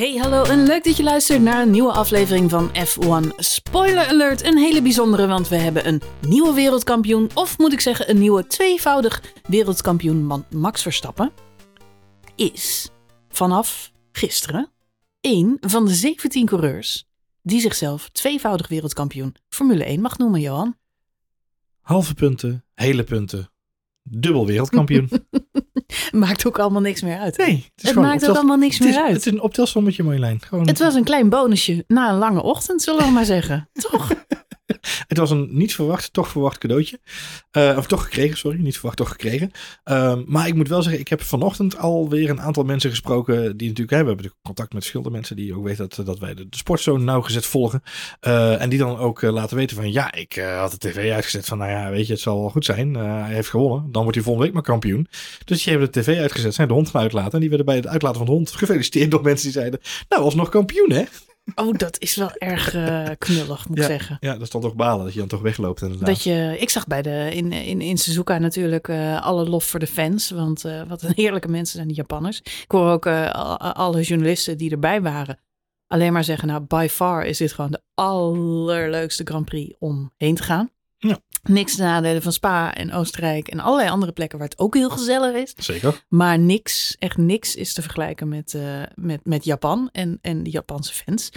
Hey, hallo en leuk dat je luistert naar een nieuwe aflevering van F1 Spoiler Alert. Een hele bijzondere, want we hebben een nieuwe wereldkampioen, of moet ik zeggen een nieuwe tweevoudig wereldkampioen. Want Max Verstappen is vanaf gisteren één van de 17 coureurs die zichzelf tweevoudig wereldkampioen Formule 1 mag noemen, Johan. Halve punten, hele punten, dubbel wereldkampioen. Maakt ook allemaal niks meer uit. Nee, het, is Het maakt ook allemaal niks het is, meer uit. Het is een optelsommetje, Marjolein. Gewoon, Het was een klein bonusje na een lange ochtend, zullen we maar zeggen. Toch? het was een niet verwacht, toch verwacht cadeautje. Eh, of toch gekregen, sorry. Niet verwacht, toch gekregen. Ehm, maar ik moet wel zeggen, ik heb vanochtend alweer een aantal mensen gesproken. Die natuurlijk, we hebben natuurlijk contact met verschillende mensen die ook weten dat, dat wij de, de sport zo nauwgezet volgen. Eh, en die dan ook eh, laten weten van, ja, ik eh, had de tv uitgezet van, nou ja, weet je, het zal wel goed zijn. Eh, hij heeft gewonnen. Dan wordt hij volgende week maar kampioen. Dus die hebben de tv uitgezet, zijn de hond gaan uitlaten. En die werden bij het uitlaten van de hond gefeliciteerd door mensen die zeiden, nou, alsnog kampioen, hè? Oh, dat is wel erg eh, knullig, moet ik zeggen. Ja, dat is dan toch balen dat je dan toch wegloopt inderdaad. Dat je, ik zag bij de, in, in, in Suzuka natuurlijk eh, alle lof voor de fans. Want eh, wat een heerlijke mensen zijn die Japanners. Ik hoor ook al- alle journalisten die erbij waren alleen maar zeggen... nou, by far is dit gewoon de allerleukste Grand Prix om heen te gaan. Ja. Niks ten nadele van Spa en Oostenrijk en allerlei andere plekken waar het ook heel gezellig is. Zeker. Maar niks, echt niks is te vergelijken met, eh, met, met Japan en, en de Japanse fans.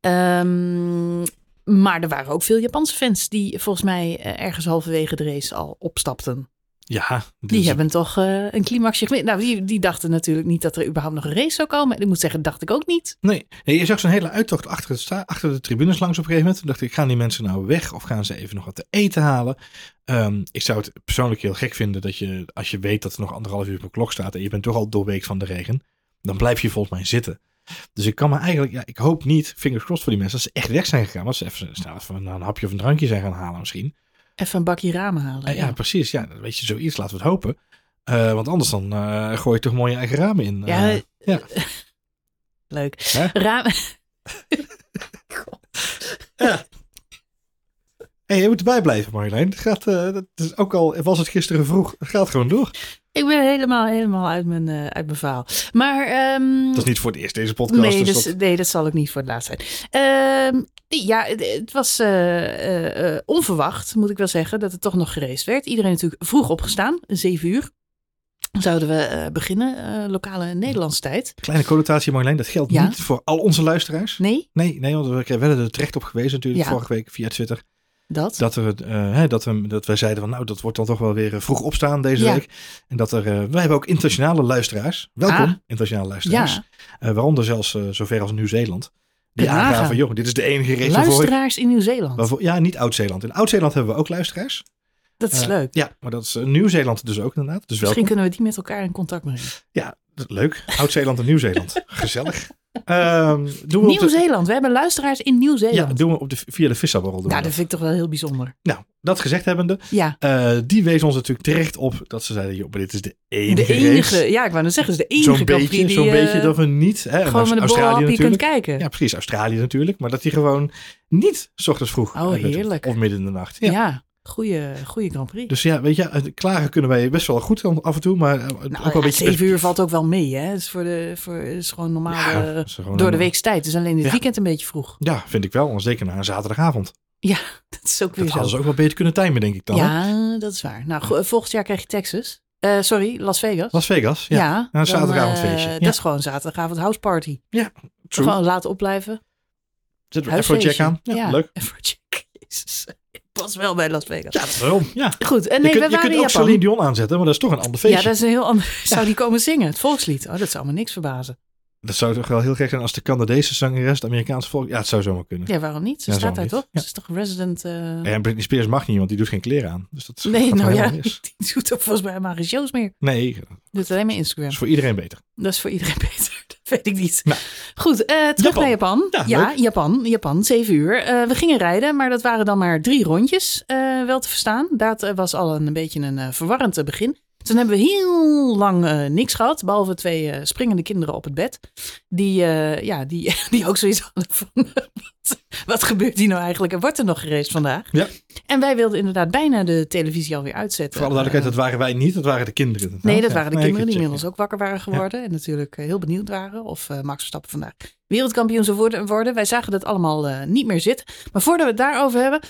Ehm, maar er waren ook veel Japanse fans die volgens mij eh, ergens halverwege de race al opstapten. Ja, Die is- hebben toch eh, een climaxje gemist. Nou, die, die dachten natuurlijk niet dat er überhaupt nog een race zou komen. En ik moet zeggen, dacht ik ook niet. Nee, nee, je zag zo'n hele uittocht achter, het sta- achter de tribunes langs op een gegeven moment. Toen dacht ik, gaan die mensen nou weg of gaan ze even nog wat te eten halen? Ehm, ik zou het persoonlijk heel gek vinden dat je, als je weet dat er nog anderhalf uur op de klok staat en je bent toch al doorweekt van de regen, dan blijf je volgens mij zitten. Dus ik kan me eigenlijk, ja, ik hoop niet, fingers crossed voor die mensen, dat ze echt weg zijn gegaan. Dat ze even, snel even een hapje of een drankje zijn gaan halen misschien. Even een bakje ramen halen. Eh, ja, precies. Ja, weet je, zoiets laten we het hopen. Eh, want anders dan eh, gooi je toch mooi je eigen ramen in. Ja, Eh, ja. Leuk. Hè? Ramen. Hey, je moet erbij blijven, Marjolein. Het gaat, dat is ook al was het gisteren vroeg, het gaat gewoon door. Ik ben helemaal, helemaal uit mijn, eh, uit mijn verhaal. Maar ehm, Dat is niet voor het eerst deze podcast. Nee, dus dus, dat- nee, dat zal ook niet voor het laatst zijn. Ehm, ja, het, was eh, eh, onverwacht, moet ik wel zeggen, dat het toch nog geraced werd. Iedereen natuurlijk vroeg opgestaan, zeven uur. Zouden we beginnen, lokale Nederlandse tijd. Kleine connotatie, Marjolein. Dat geldt Ja. niet voor al onze luisteraars. Nee, Nee, nee, want we werden er terecht op gewezen natuurlijk Ja. vorige week via Twitter. Dat. Dat, er, eh, hè, dat, we, dat wij zeiden van nou, dat wordt dan toch wel weer eh, vroeg opstaan deze Ja. week. En dat er, eh, wij hebben ook internationale luisteraars. Welkom, Ah. internationale luisteraars. Ja, waaronder zelfs zover als Nieuw-Zeeland. Die nagaan. aangaven, joh, dit is de enige race luisteraars in Nieuw-Zeeland. Ja, niet Oud-Zeeland. In Oud-Zeeland hebben we ook luisteraars. Dat is leuk. Ja, maar dat is Nieuw-Zeeland dus ook inderdaad. Dus Misschien welkom. kunnen we die met elkaar in contact brengen. Ja, leuk. Oud-Zeeland en Nieuw-Zeeland. Gezellig. Ehm, doen we op de, Nieuw-Zeeland, we hebben luisteraars in ja, Nieuw-Zeeland. doen we op de, via de vissaborrel. Nou, dat dat. vind ik toch wel heel bijzonder. Nou, dat gezegd hebbende, Ja, eh, die wees ons natuurlijk terecht op dat ze zeiden, joh, maar dit is de enige de enige, race. ja, ik wou net zeggen, het is de enige Zo'n beetje, zo'n beetje eh, dat we niet, hè, gewoon met een Australië borrelhapje kunt natuurlijk. kijken. Ja, precies, Australië natuurlijk, maar dat die gewoon niet 's ochtends vroeg. Oh, heerlijk. Of midden in de nacht. Ja, Ja. Goede, goede Grand Prix. Dus ja, weet je, eh, klagen kunnen wij best wel goed af en toe, maar eh, ook nou, wel ja, een beetje... zeven uur valt ook wel mee, hè? Het is, voor de, voor, is gewoon normaal Ja, eh, is gewoon door de weekse tijd. Dus alleen het Ja. weekend een beetje vroeg. Ja, vind ik wel. Zeker na een zaterdagavond. Dat is ook weer Dat hadden zo. ze ook wel beter kunnen timen, denk ik dan. hè? Ja, dat is waar. Nou, go- volgend jaar krijg je Texas. Eh, sorry, Las Vegas. Las Vegas, ja. ja, een zaterdagavondfeestje. eh, Ja. Dat is gewoon zaterdagavond houseparty. True. Gewoon laten opblijven. Zet er check aan. Ja, leuk. Afrojack. Jezus. Pas wel bij Las Vegas. Ja, waarom? Ja. Goed, en je kunt, we je waren kunt in ook Japan. Celine Dion aanzetten, maar dat is toch een ander feestje. Ja, dat is een heel ander. Zou die komen zingen? Het volkslied. Oh, dat zou me niks verbazen. Dat zou toch wel heel gek zijn als de Canadese zangeres, de Amerikaanse volk... Ja, het zou zomaar kunnen. Ja, waarom niet? Ze Ja, staat daar toch? Ja. Ze is toch resident... eh, En Britney Spears mag niet, want die doet geen kleren aan. Dus dat Nee, nou wel ja, mis. die doet ook volgens mij helemaal geen shows meer. Nee, dat Doet alleen maar Instagram. is voor iedereen beter. Dat is voor iedereen beter. Weet ik niet. Nou. Goed, eh, terug Japan. naar Japan. Ja. Japan. Japan, zeven uur. Eh, we gingen rijden, maar dat waren dan maar drie rondjes eh, wel te verstaan. Dat was al een, beetje een verwarrend begin. Toen hebben we heel lang niks gehad, behalve twee springende kinderen op het bed. Die, ja, die, die ook zoiets hadden van, Wat gebeurt hier nou eigenlijk? En wordt er nog gereisd vandaag? Ja. En wij wilden inderdaad bijna de televisie alweer uitzetten. Voor alle duidelijkheid, dat waren wij niet, dat waren de kinderen. Nee, dat waren de Nee, kinderen die inmiddels ook wakker waren geworden. En natuurlijk eh, heel benieuwd waren of eh, Max Verstappen vandaag wereldkampioen zou worden- worden. Wij zagen dat allemaal eh, niet meer zitten. Maar voordat we het daarover hebben,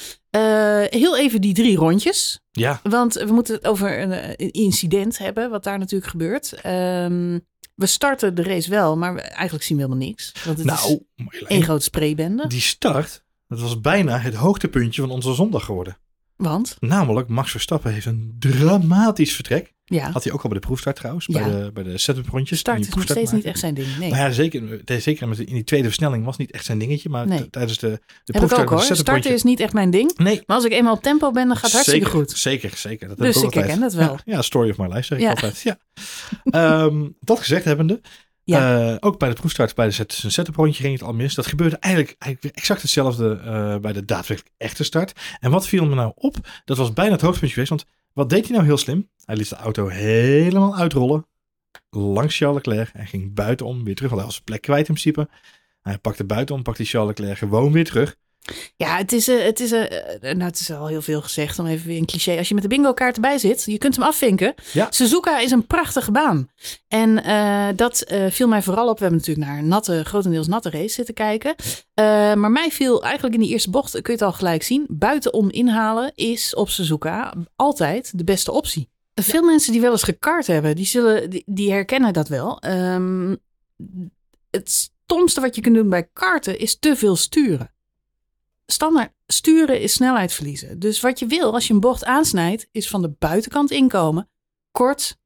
heel even die drie rondjes. Ja, Want we moeten het over een, een incident hebben, wat daar natuurlijk gebeurt. Ehm, we starten de race wel, maar we- eigenlijk zien we helemaal niks. Want het is nou, Marjolein, één grote spraybende. die start, dat was bijna het hoogtepuntje van onze zondag geworden. Want, Namelijk, Max Verstappen heeft een dramatisch vertrek. Ja, Had hij ook al bij de proefstart trouwens, Ja. bij de, bij de setup rondjes. start is nog steeds niet echt zijn ding. Nee, Nou ja, zeker, zeker in die tweede versnelling was niet echt zijn dingetje. Maar Nee. tijdens de, de heb ik proefstart ook hoor. de Starten is niet echt mijn ding. Nee, Maar als ik eenmaal op tempo ben, dan gaat het hartstikke zeker, goed. Zeker, zeker. Dat Dus heb ik ik herken het wel. Ja, ja, story of my life zeg ik altijd. Ja. Ehm, dat gezegd hebbende, Eh, ook bij de proefstart, bij de setup rondje ging het al mis. Dat gebeurde eigenlijk, eigenlijk exact hetzelfde eh, bij de daadwerkelijk echte start. En wat viel me nou op? Dat was bijna het hoogtepuntje geweest. Want wat deed hij nou heel slim? Hij liet de auto helemaal uitrollen. Langs Charles Leclerc. Hij ging buitenom weer terug. Want hij was plek kwijt in principe. Hij pakte buitenom, pakte Charles Leclerc gewoon weer terug. Ja, het is, eh, het, is, eh, eh, nou, het is al heel veel gezegd, om even weer een cliché. Als je met de bingo kaart erbij zit, je kunt hem afvinken. Ja. Suzuka is een prachtige baan. En eh, dat eh, viel mij vooral op. We hebben natuurlijk naar een natte, grotendeels natte race zitten kijken. Eh, maar mij viel eigenlijk in die eerste bocht, kun je het al gelijk zien. Buitenom inhalen is op Suzuka altijd de beste optie. Veel mensen die wel eens gekart hebben, die, zullen, die, die herkennen dat wel. Ehm, het stomste wat je kunt doen bij karten is te veel sturen standaard sturen is snelheid verliezen. Dus wat je wil als je een bocht aansnijdt, is van de buitenkant inkomen, kort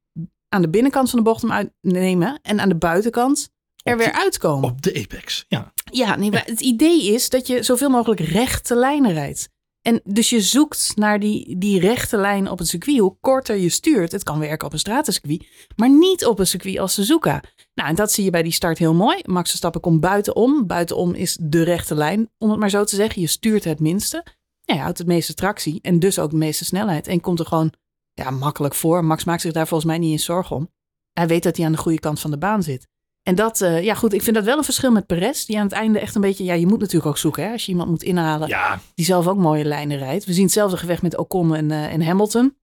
aan de binnenkant van de bocht hem uitnemen en aan de buitenkant er weer uitkomen. Op de apex. Ja, Ja, nee, maar het idee is dat je zoveel mogelijk rechte lijnen rijdt. En dus je zoekt naar die, die rechte lijn op het circuit. Hoe korter je stuurt, het kan werken op een stratencircuit, maar niet op een circuit als Suzuka. Nou, en dat zie je bij die start heel mooi. Max Verstappen komt buitenom. Buitenom is de rechte lijn, om het maar zo te zeggen. Je stuurt het minste. Ja, je houdt het meeste tractie en dus ook de meeste snelheid. En komt er gewoon ja, makkelijk voor. Max maakt zich daar volgens mij niet eens zorgen om. Hij weet dat hij aan de goede kant van de baan zit. En dat, eh, ja goed, ik vind dat wel een verschil met Perez. Die aan het einde echt een beetje, ja, je moet natuurlijk ook zoeken. Hè, als je iemand moet inhalen ja die zelf ook mooie lijnen rijdt. We zien hetzelfde gevecht met Ocon en, eh, en Hamilton.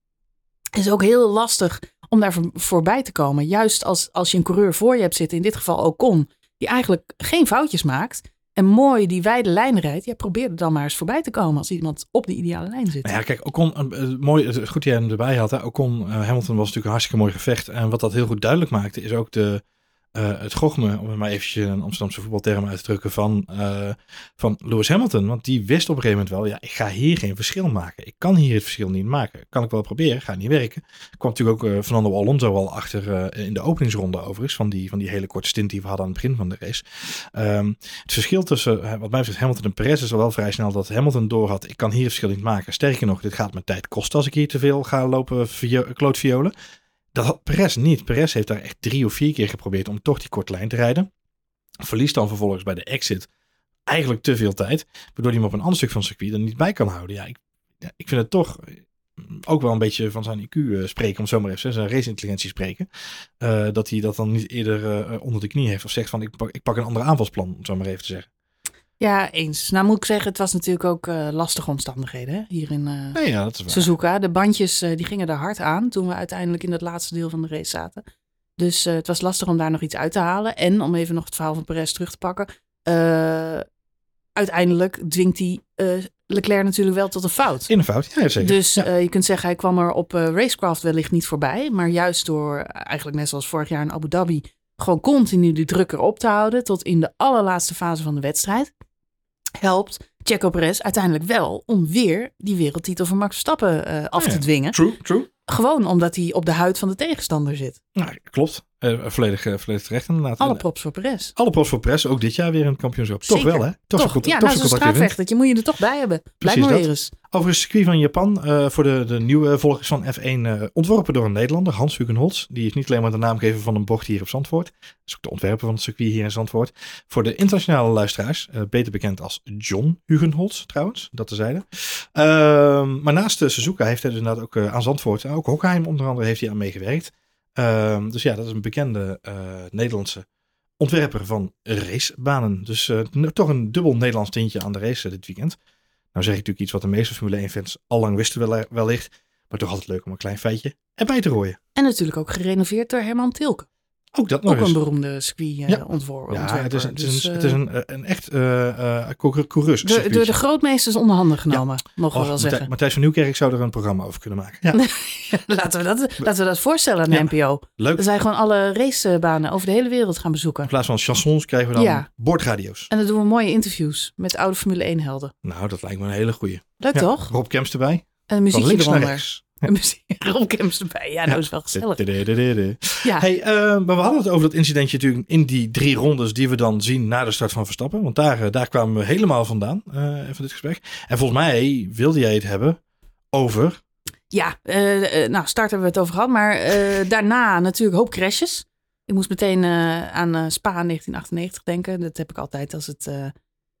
Het is ook heel lastig om daar voor- voorbij te komen. Juist als, als je een coureur voor je hebt zitten, in dit geval Ocon, die eigenlijk geen foutjes maakt en mooi die wijde lijn rijdt. Ja, probeer er dan maar eens voorbij te komen als iemand op de ideale lijn zit. Ja, kijk, Ocon, eh, eh, mooi, is goed dat jij hem erbij had. Hè. Ocon, eh, Hamilton was natuurlijk een hartstikke mooi gevecht. En wat dat heel goed duidelijk maakte, is ook de, eh, het gochme, om het maar eventjes een Amsterdamse voetbalterm uit te drukken, van, eh, van Lewis Hamilton. Want die wist op een gegeven moment wel, ja, ik ga hier geen verschil maken. Ik kan hier het verschil niet maken. Kan ik wel proberen, gaat niet werken. Kwam natuurlijk ook eh, Fernando Alonso al achter in de openingsronde overigens, van die, van die hele korte stint die we hadden aan het begin van de race. Ehm, het verschil tussen, wat mij betreft, Hamilton en Perez is al wel vrij snel dat Hamilton doorhad, ik kan hier het verschil niet maken. Sterker nog, dit gaat me tijd kosten als ik hier te veel ga lopen vio- klootviolen. Dat had Perez niet. Perez heeft daar echt drie of vier keer geprobeerd om toch die korte lijn te rijden. Verliest dan vervolgens bij de exit eigenlijk te veel tijd. Waardoor hij hem op een ander stuk van het circuit er niet bij kan houden. Ja, ik, ik vind het toch eh, ook wel een beetje van zijn IQ eh, spreken, om zo maar even zijn race-intelligentie spreken. Eh, dat hij dat dan niet eerder onder de knie heeft of zegt van ik pak, ik pak een ander aanvalsplan, om zo maar even te zeggen. Ja, eens. Nou moet ik zeggen, het was natuurlijk ook eh, lastige omstandigheden hè? hier in eh, Nee, ja, dat is waar. Suzuka. De bandjes eh, die gingen er hard aan toen we uiteindelijk in het laatste deel van de race zaten. Dus het was lastig om daar nog iets uit te halen. En om even nog het verhaal van Perez terug te pakken. uiteindelijk dwingt hij Leclerc natuurlijk wel tot een fout. In een fout, ja zeker. Dus ja. je kunt zeggen, hij kwam er op Racecraft wellicht niet voorbij. Maar juist door, eigenlijk net zoals vorig jaar in Abu Dhabi, gewoon continu die druk erop te houden. Tot in de allerlaatste fase van de wedstrijd. Helpt Checo Perez uiteindelijk wel om weer die wereldtitel van Max Verstappen eh, af Oh ja. te dwingen. True, true. Gewoon omdat hij op de huid van de tegenstander zit. Nou, klopt. Eh, volledig, eh, volledig terecht inderdaad. Alle props voor Perez. alle props voor Press, ook dit jaar weer een kampioenschap. Toch Zeker. wel hè? Toch, Toch, zo'n ja, toch nou zo'n je moet je er toch bij hebben. Blijf maar weer eens. Over het circuit van Japan, eh, voor de, de nieuwe volgers van F1, eh, ontworpen door een Nederlander, Hans Hugenholz. Die is niet alleen maar de naamgever van een bocht hier op Zandvoort. Dat is ook de ontwerper van het circuit hier in Zandvoort. Voor de internationale luisteraars, eh, beter bekend als John Hugenholz trouwens, dat tezijde. Ehm maar naast de Suzuka heeft hij dus inderdaad ook eh, aan Zandvoort, ook Hockheim onder andere, heeft hij aan meegewerkt. Ehm, dus ja, dat is een bekende eh, Nederlandse ontwerper van racebanen. Dus uh, toch een dubbel Nederlands tintje aan de race dit weekend. Nou zeg ik natuurlijk iets wat de meeste Formule 1-fans al lang wisten wellicht. Maar toch altijd leuk om een klein feitje erbij te rooien. En natuurlijk ook gerenoveerd door Herman Tilke. Ook dat nog Ook eens. een beroemde ja. ontworpen. Ja, het is, het is, dus, een, het is een, een echt uh, coureurs door, door de grootmeesters onder handen genomen, ja. mogen we wel zeggen. Matthijs van Nieuwkerk zou er een programma over kunnen maken. Ja. laten, we dat, laten we dat voorstellen aan de NPO. Leuk. Dan zijn gewoon alle racebanen over de hele wereld gaan bezoeken. In plaats van chansons krijgen we dan Ja. bordradio's. En dan doen we mooie interviews met oude Formule 1 helden. Nou, dat lijkt me een hele goeie. Leuk toch? Rob Kemps erbij. En muziekje eronder. Rechts. Een muziek, Rob Kemps erbij. Ja, dat is wel gezellig. Ja, Hey, eh, maar we hadden het over dat incidentje natuurlijk in die drie rondes die we dan zien na de start van Verstappen. Want daar, eh, daar kwamen we helemaal vandaan eh, van dit gesprek. En volgens mij wilde jij het hebben over... ja nou, start hebben we het over gehad. Maar daarna natuurlijk hoop crashes. Ik moest meteen aan Spa 1998 denken. Dat heb ik altijd als het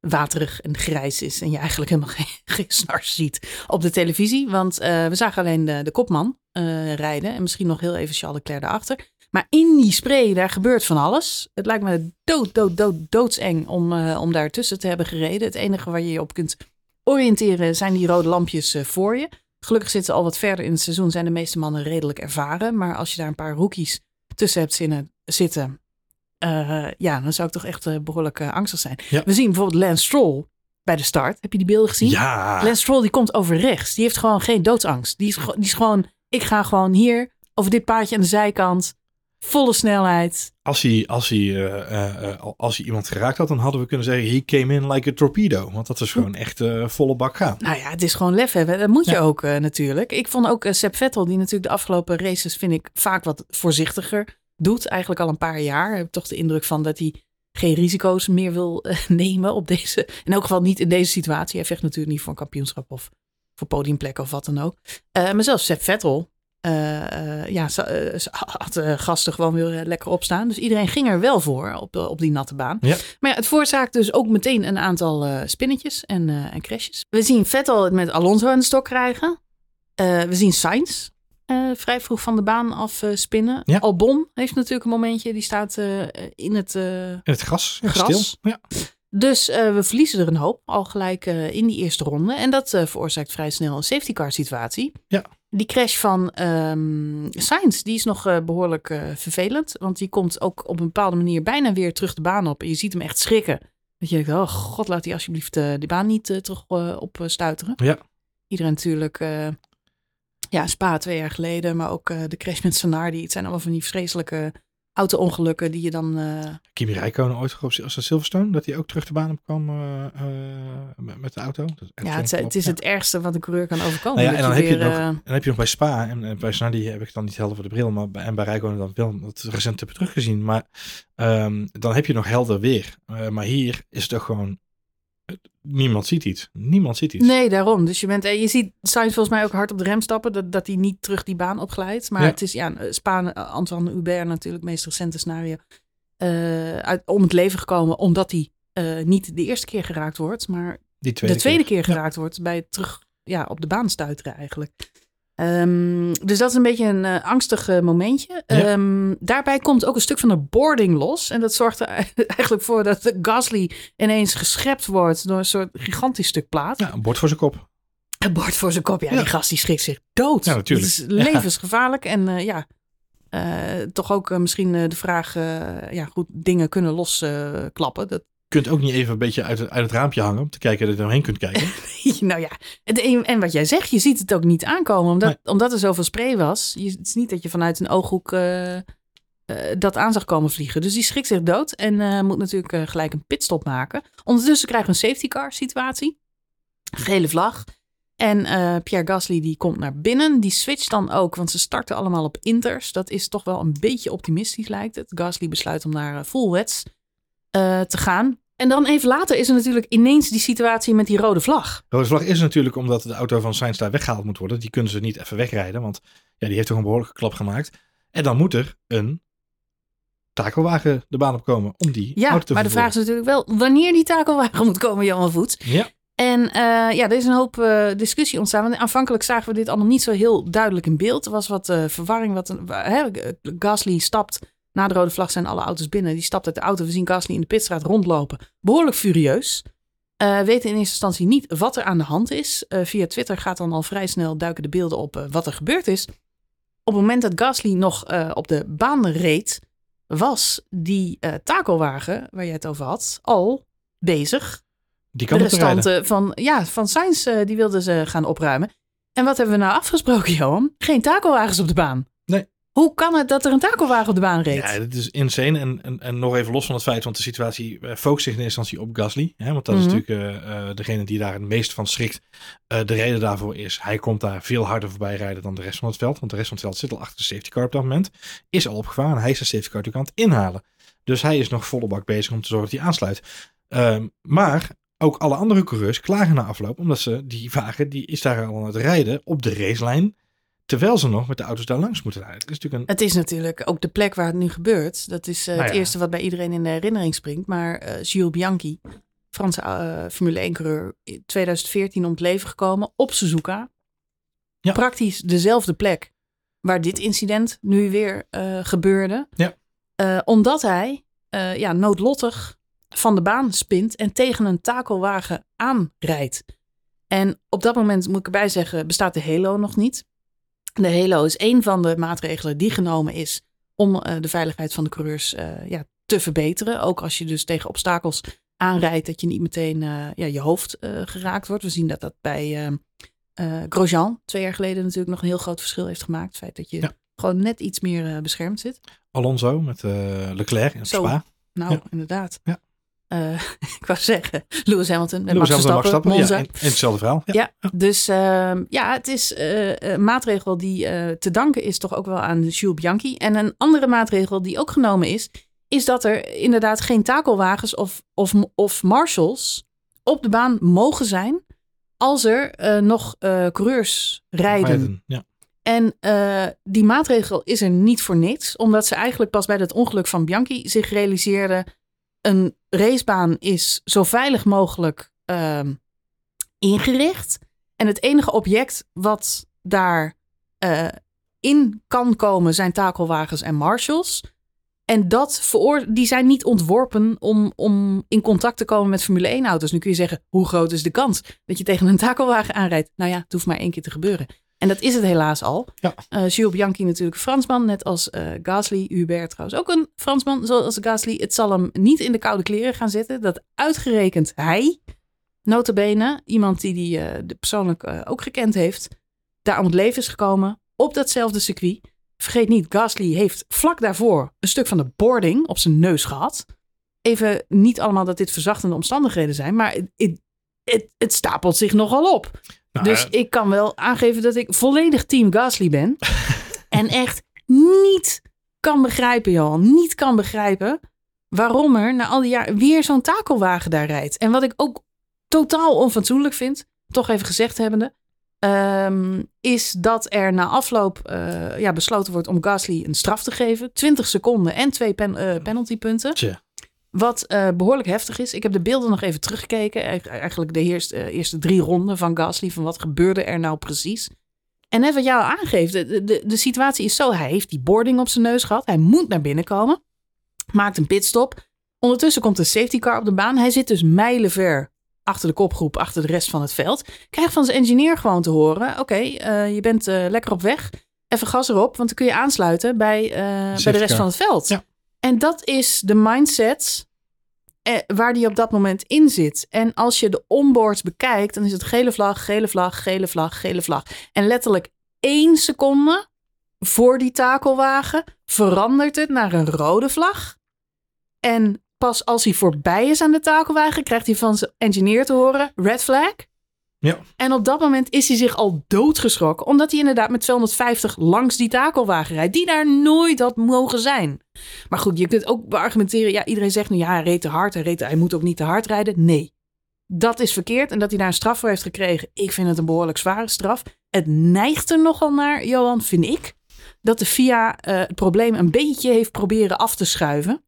waterig en grijs is. En je eigenlijk helemaal geen, snars ziet op de televisie. Want eh, we zagen alleen de, de kopman eh, rijden. En misschien nog heel even Charles Leclerc daarachter. Maar in die spray, daar gebeurt van alles. Het lijkt me dood, dood, dood, doodseng om, eh, om daar tussen te hebben gereden. Het enige waar je je op kunt oriënteren zijn die rode lampjes voor je. Gelukkig zitten ze al wat verder in het seizoen. Zijn de meeste mannen redelijk ervaren. Maar als je daar een paar rookies tussen hebt zitten. Eh, ja, dan zou ik toch echt eh, behoorlijk eh, angstig zijn. Ja. We zien bijvoorbeeld Lance Stroll bij de start. Heb je die beelden gezien? Ja, Lance Stroll die komt over rechts. Die heeft gewoon geen doodsangst. Die is, die is gewoon, ik ga gewoon hier over dit paadje aan de zijkant. Volle snelheid. als hij, als, hij, als hij iemand geraakt had, dan hadden we kunnen zeggen... He came in like a torpedo. Want dat is gewoon echt volle bak gaan. Nou ja, het is gewoon lef hebben. Dat moet je ook natuurlijk. Ik vond ook Seb Vettel, die natuurlijk de afgelopen races, vind ik, vaak wat voorzichtiger doet. Eigenlijk al een paar jaar. Ik heb toch de indruk van dat hij geen risico's meer wil eh, nemen op deze. In elk geval niet in deze situatie. Hij vecht natuurlijk niet voor een kampioenschap of voor podiumplek of wat dan ook. Eh, maar zelfs Seb Vettel. eh, ja, had gasten gewoon weer lekker opstaan. Dus iedereen ging er wel voor op, op die natte baan. Ja. Maar ja, het veroorzaakt dus ook meteen een aantal spinnetjes en, en crashes. We zien Vettel het met Alonso aan de stok krijgen. We zien Sainz eh, vrij vroeg van de baan af eh, spinnen. Ja. Albon heeft natuurlijk een momentje. Die staat eh, in het... In het gras. Ja, Gras. Stil. Ja. dus we verliezen er een hoop al gelijk in die eerste ronde. En dat veroorzaakt vrij snel een safety car situatie. Ja. Die crash van ehm Sainz, die is nog eh, behoorlijk eh, vervelend. Want die komt ook op een bepaalde manier bijna weer terug de baan op. En je ziet hem echt schrikken. Dat je denkt, oh god, laat hij alsjeblieft de baan niet terug eh, opstuiteren. Ja. Iedereen natuurlijk, ja, Spa twee jaar geleden. Maar ook eh, de crash met Sanardi. Het zijn allemaal van die vreselijke auto-ongelukken die je dan... eh, Kimi Räikkönen ooit als Silverstone, dat hij ook terug de baan op kwam eh, met- de auto. Ja, het, het is Ja. het ergste wat een coureur kan overkomen. Nou ja, en dan heb je, nog, dan heb je nog bij Spa en, en bij Snardi heb ik dan niet helder voor de bril, maar bij, en bij Rijkonen dan wel dat recent hebben teruggezien. Maar ehm, dan heb je nog helder weer. Maar hier is het toch gewoon, niemand ziet iets. Niemand ziet iets. Nee, daarom. Dus je, bent, eh, je ziet Sainz volgens mij ook hard op de rem stappen. Dat, dat hij niet terug die baan opglijdt. Maar Ja. het is ja, Spa, eh, Antoine Hubert natuurlijk, het meest recente scenario. eh, uit, om het leven gekomen omdat hij eh, niet de eerste keer geraakt wordt. Maar tweede de tweede keer, geraakt wordt bij het terug ja, op de baan stuiteren eigenlijk. Ehm, dus dat is een beetje een eh, angstig eh, momentje. Ja. Ehm, daarbij komt ook een stuk van de boarding los. En dat zorgt er eigenlijk voor dat Gasly ineens geschept wordt door een soort gigantisch stuk plaat. Ja, een bord voor zijn kop. Een bord voor zijn kop. Ja, Ja. die gast die schrikt zich dood. Ja, natuurlijk. Het is levensgevaarlijk. En eh, ja, toch ook misschien de vraag... ja, goed, dingen kunnen losklappen. dat kunt ook niet even een beetje uit het, uit het raampje hangen om te kijken dat je er doorheen kunt kijken. nou ja, en, en wat jij zegt, je ziet het ook niet aankomen. Omdat, Nee. omdat er zoveel spray was. Je, het is niet dat je vanuit een ooghoek eh, eh, dat aan zag komen vliegen. Dus die schrikt zich dood en eh, moet natuurlijk gelijk een pitstop maken. Ondertussen krijgen we een safety car situatie. Gele vlag. En Pierre Gasly die komt naar binnen. Die switcht dan ook, want ze starten allemaal op inters. Dat is toch wel een beetje optimistisch lijkt het. Gasly besluit om naar full wets te gaan. En dan even later is er natuurlijk ineens die situatie met die rode vlag. Rode vlag is natuurlijk omdat de auto van Sainz daar weggehaald moet worden. Die kunnen ze niet even wegrijden, want ja, die heeft toch een behoorlijke klap gemaakt. En dan moet er een takelwagen de baan op komen om die Ja, auto te maar de vraag is natuurlijk wel wanneer die takelwagen moet komen, Jan Voets. Ja, En eh, ja, er is een hoop eh, discussie ontstaan. Want aanvankelijk zagen we dit allemaal niet zo heel duidelijk in beeld. Er was wat eh, verwarring. Wat Gasly stapt Na de rode vlag zijn alle auto's binnen. Die stapt uit de auto. We zien Gasly in de pitstraat rondlopen. Behoorlijk furieus. Uh, weten in eerste instantie niet wat er aan de hand is. Uh, via Twitter gaat dan al vrij snel duiken de beelden op uh, wat er gebeurd is. Op het moment dat Gasly nog op de baan reed, was die takelwagen waar je het over had al bezig. Die kan de restanten van, ja, van Sainz die wilden ze gaan opruimen. En wat hebben we nou afgesproken, Johan? Geen takelwagens op de baan. Hoe kan het dat er een takelwagen op de baan reed? Ja, dat is insane. En, en, en nog even los van het feit, want de situatie uh, focust zich in eerste instantie op Gasly. Hè, want dat is Mhm. natuurlijk uh, uh, degene die daar het meest van schrikt. Uh, de reden daarvoor is, hij komt daar veel harder voorbij rijden dan de rest van het veld. Want de rest van het veld zit al achter de safety car op dat moment. Is al opgevaren. Hij is de safety car natuurlijk aan het inhalen. Dus hij is nog volle bak bezig om te zorgen dat hij aansluit. Um, maar ook alle andere coureurs klagen na afloop, omdat ze die wagen, die is daar al aan het rijden op de racelijn. Terwijl ze nog met de auto's daar langs moeten rijden. Het is natuurlijk, een... het is natuurlijk ook de plek waar het nu gebeurt. Dat is uh, Nou het ja. eerste wat bij iedereen in de herinnering springt. Maar uh, Gilles Bianchi, Franse uh, Formule 1-coureur, in 2014 om het leven gekomen op Suzuka. Ja. Praktisch dezelfde plek waar dit incident nu weer gebeurde. Ja. Omdat hij ja, noodlottig van de baan spint en tegen een takelwagen aanrijdt. En op dat moment, moet ik erbij zeggen, bestaat de Halo nog niet. De Halo is een van de maatregelen die genomen is om uh, de veiligheid van de coureurs uh, ja, te verbeteren. Ook als je dus tegen obstakels aanrijdt, dat je niet meteen uh, ja, je hoofd geraakt wordt. We zien dat dat bij Grosjean twee jaar geleden natuurlijk nog een heel groot verschil heeft gemaakt. Het feit dat je Ja. gewoon net iets meer beschermd zit. Alonso met Leclerc in. Spa. Nou, Ja. inderdaad. Ja. Uh, ik wou zeggen, Lewis Hamilton Lewis Max Hamilton, Verstappen, Max. Ja, in, hetzelfde verhaal. Ja. Ja, dus uh, ja, het is uh, een maatregel die uh, te danken is toch ook wel aan Jules Bianchi. En een andere maatregel die ook genomen is, is dat er inderdaad geen takelwagens of, of, of marshals op de baan mogen zijn als er nog coureurs rijden. Rijden, Ja. En uh, die maatregel is er niet voor niks, omdat ze eigenlijk pas bij het ongeluk van Bianchi zich realiseerden: een racebaan is zo veilig mogelijk uh, ingericht. En het enige object wat daar uh, in kan komen zijn takelwagens en marshals. En dat die zijn niet ontworpen om, om in contact te komen met Formule 1-auto's. Nu kun je zeggen, hoe groot is de kans dat je tegen een takelwagen aanrijdt? Nou ja, het hoeft maar één keer te gebeuren. En dat is het helaas al. Ja. Uh, Jules Bianchi natuurlijk Fransman, net als uh, Gasly. Hubert trouwens ook een Fransman, zoals Gasly. Het zal hem niet in de koude kleren gaan zitten. Dat uitgerekend hij, notabene, iemand die die uh, persoonlijk ook gekend heeft, daar om het leven is gekomen op datzelfde circuit. Vergeet niet, Gasly heeft vlak daarvoor een stuk van de boarding op zijn neus gehad. Even niet allemaal dat dit verzachtende omstandigheden zijn, maar het, het, het, het stapelt zich nogal op. Nou, dus ik kan wel aangeven dat ik volledig team Gasly ben. en echt niet kan begrijpen, Johan. Niet kan begrijpen waarom er na al die jaren weer zo'n takelwagen daar rijdt. En wat ik ook totaal onfatsoenlijk vind, toch even gezegd hebbende, um, is dat er na afloop uh, ja, besloten wordt om Gasly een straf te geven. 20 seconden en twee pen, uh, penaltypunten. Tje. Wat uh, behoorlijk heftig is. Ik heb de beelden nog even teruggekeken. Eigenlijk de eerste, uh, eerste drie ronden van Gasly. Van wat gebeurde er nou precies. En net wat jou aangeeft. De, de, de situatie is zo. Hij heeft die boarding op zijn neus gehad. Hij moet naar binnen komen. Maakt een pitstop. Ondertussen komt de safety car op de baan. Hij zit dus mijlenver achter de kopgroep. Achter de rest van het veld. Krijgt van zijn engineer gewoon te horen. Oké, okay, uh, je bent lekker op weg. Even gas erop. Want dan kun je aansluiten bij, bij de rest van het veld. Ja. En dat is de mindset eh, waar die op dat moment in zit. En als je de onboards bekijkt, dan is het gele vlag, gele vlag, gele vlag, gele vlag. En letterlijk één seconde voor die takelwagen verandert het naar een rode vlag. En pas als hij voorbij is aan de takelwagen, krijgt hij van zijn engineer te horen, red flag. Ja. En op dat moment is hij zich al doodgeschrokken, omdat hij inderdaad met 250 langs die takelwagen rijdt, die daar nooit had mogen zijn. Maar goed, je kunt ook beargumenteren, ja, iedereen zegt nu, ja, hij reed te hard, hij, reed, hij moet ook niet te hard rijden. Nee, dat is verkeerd en dat hij daar een straf voor heeft gekregen, ik vind het een behoorlijk zware straf. Het neigt er nogal naar, Johan, vind ik, dat de FIA uh, het probleem een beetje heeft proberen af te schuiven.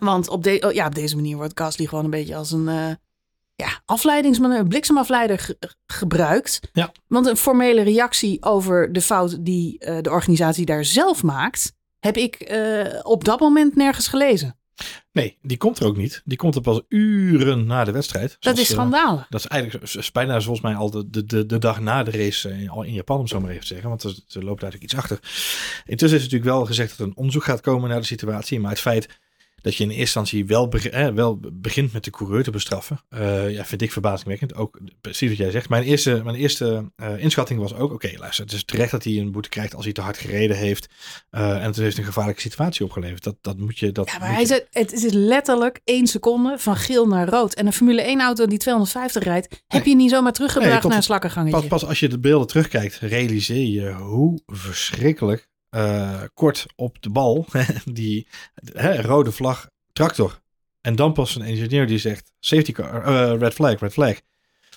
Want op, de, ja, op deze manier wordt Gasly gewoon een beetje als een... Uh, ja, afleidingsmanoeuvre, bliksemafleider ge gebruikt. Ja. Want een formele reactie over de fout die uh, de organisatie daar zelf maakt, heb ik eh, op dat moment nergens gelezen. Nee, die komt er ook niet. Die komt er pas uren na de wedstrijd. Dat Zoals, is eh, schandalig. dat is eigenlijk is bijna volgens mij al de, de, de, de dag na de race eh, al in Japan, om zo maar even te zeggen. Want er, er loopt eigenlijk iets achter. Intussen is natuurlijk wel gezegd dat er een onderzoek gaat komen naar de situatie. Maar het feit dat je in eerste instantie wel, eh, wel begint met de coureur te bestraffen, eh, ja, vind ik verbazingwekkend. Ook precies wat jij zegt. Mijn eerste, mijn eerste eh, inschatting was ook, oké, luister, het is terecht dat hij een boete krijgt als hij te hard gereden heeft. eh, en het heeft een gevaarlijke situatie opgeleverd. Dat, dat moet je... Dat Ja, maar hij je- het is letterlijk één seconde van geel naar rood. En een Formule 1 auto die 250 rijdt, heb je niet zomaar teruggebracht Nee, naar een slakkengangetje. Pas, pas als je de beelden terugkijkt, realiseer je hoe verschrikkelijk eh, kort op de bal die hè, rode vlag tractor. En dan pas een engineer die zegt safety car, eh, red flag, red flag.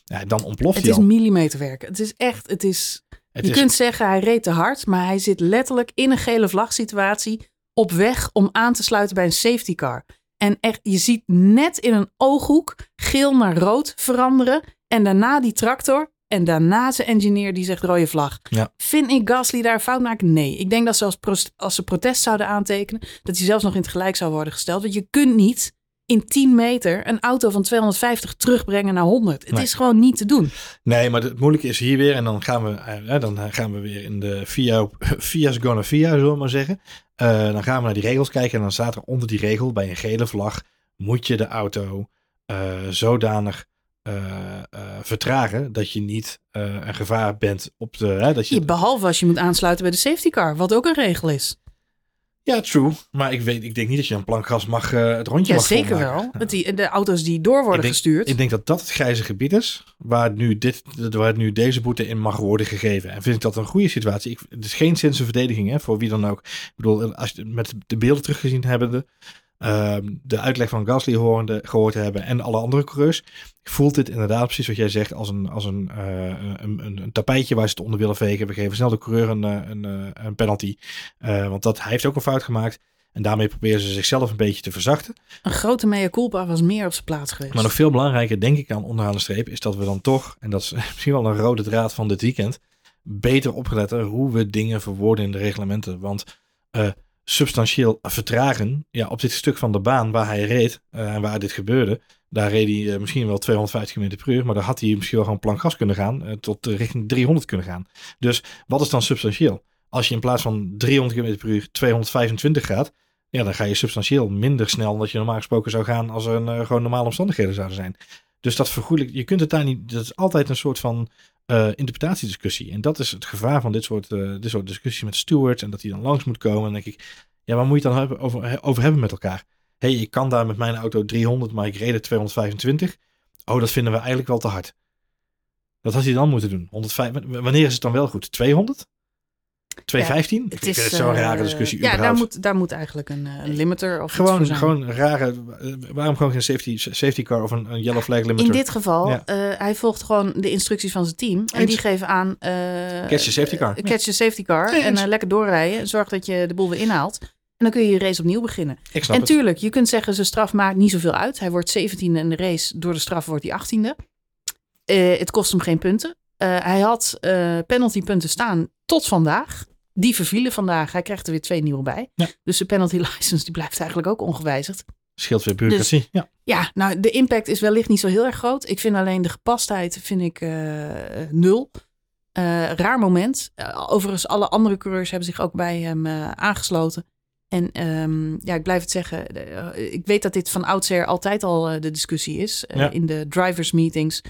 Ja, dan ontploft Het hij is al. millimeterwerk. Het is echt, het is... Het je is, kunt zeggen hij reed te hard, maar hij zit letterlijk in een gele vlagsituatie op weg om aan te sluiten bij een safety car. En echt, je ziet net in een ooghoek geel naar rood veranderen. En daarna die tractor. En daarna zijn engineer die zegt rode vlag. Ja. Vind ik Gasly daar een fout maken? Nee. Ik denk dat ze als, als ze protest zouden aantekenen, dat hij zelfs nog in het gelijk zou worden gesteld. Want je kunt niet in 10 meter een auto van 250 terugbrengen naar 100. Het Nee. is gewoon niet te doen. nee, maar het moeilijke is hier weer. En dan gaan we, eh, dan gaan we weer in de via, via's gonna via, zullen we maar zeggen. Eh, dan gaan we naar die regels kijken. En dan staat er onder die regel, bij een gele vlag, moet je de auto eh, zodanig eh, eh, vertragen dat je niet eh, een gevaar bent op de. Hè, dat je, Behalve als je moet aansluiten bij de safety car, wat ook een regel is. ja, true. Maar ik, weet, ik denk niet dat je een plankgas mag het rondje Ja, mag zeker volmaken. wel. Want die, de auto's die door worden Ik denk- gestuurd. Ik denk dat dat het grijze gebied is waar nu, dit, waar nu deze boete in mag worden gegeven. En vind ik dat een goede situatie. Ik, het is geen zinse verdediging hè, voor wie dan ook. Ik bedoel, als je met de beelden teruggezien hebbende, ehm, de uitleg van Gasly horende, gehoord te hebben en alle andere coureurs, voelt dit inderdaad precies wat jij zegt als een, als een, eh, een, een, een tapijtje waar ze het onder willen vegen. We geven snel de coureur een, eh, een, eh, een penalty. Want dat, hij heeft ook een fout gemaakt. En daarmee proberen ze zichzelf een beetje te verzachten. Een grote mea culpa was meer op zijn plaats geweest. Maar nog veel belangrijker, denk ik aan onderaan de streep, is dat we dan toch, en dat is misschien wel een rode draad van dit weekend, beter opletten hoe we dingen verwoorden in de reglementen. Want eh, substantieel vertragen, ja, op dit stuk van de baan waar hij reed eh, en waar dit gebeurde, daar reed hij eh, misschien wel 250 km per uur, maar daar had hij misschien wel gewoon plankgas kunnen gaan, eh, tot richting 300 kunnen gaan. Dus wat is dan substantieel? Als je in plaats van 300 km per uur 225 gaat, ja, dan ga je substantieel minder snel dan dat je normaal gesproken zou gaan als er gewoon normale omstandigheden zouden zijn. Dus dat vergoedelijk, je kunt het daar niet, dat is altijd een soort van eh, interpretatiediscussie. En dat is het gevaar van dit soort, eh, dit soort discussies met stewards en dat die dan langs moet komen. En dan denk ik, ja, waar moet je het dan hebben, over, over hebben met elkaar? Hé, hey, ik kan daar met mijn auto 300, maar ik reed er 225. Oh, dat vinden we eigenlijk wel te hard. Dat had hij dan moeten doen. 105, wanneer is het dan wel goed? 200? 215? Het ik vind is het zo'n eh, rare discussie Ja, daar moet, daar moet eigenlijk een, eh, een limiter of iets Gewoon, voor zijn. gewoon rare. eh, Waarom gewoon geen safety, safety car of een, een yellow flag limiter? In dit geval, Ja. eh, hij volgt gewoon de instructies van zijn team. En die geven aan... eh Catch the safety car. eh, Catch the safety car. En eh, lekker doorrijden. Zorg dat je de boel weer inhaalt. En dan kun je je race opnieuw beginnen. Ik snap En het. tuurlijk, je kunt zeggen, zijn straf maakt niet zoveel uit. Hij wordt 17e in de race. Door de straf wordt hij 18e. Eh, het kost hem geen punten. Eh, hij had eh penaltypunten staan tot vandaag. Die vervielen vandaag. Hij krijgt er weer twee nieuwe bij. Ja. Dus de penalty license die blijft eigenlijk ook ongewijzigd. Scheelt weer bureaucratie. Dus- ja. Ja, nou, de impact is wellicht niet zo heel erg groot. Ik vind alleen de gepastheid vind ik eh, nul. Raar moment. Overigens, alle andere coureurs hebben zich ook bij hem aangesloten. En ehm, ja, ik blijf het zeggen. ik weet dat dit van oudsher altijd al de discussie is. Ja. In de drivers meetings.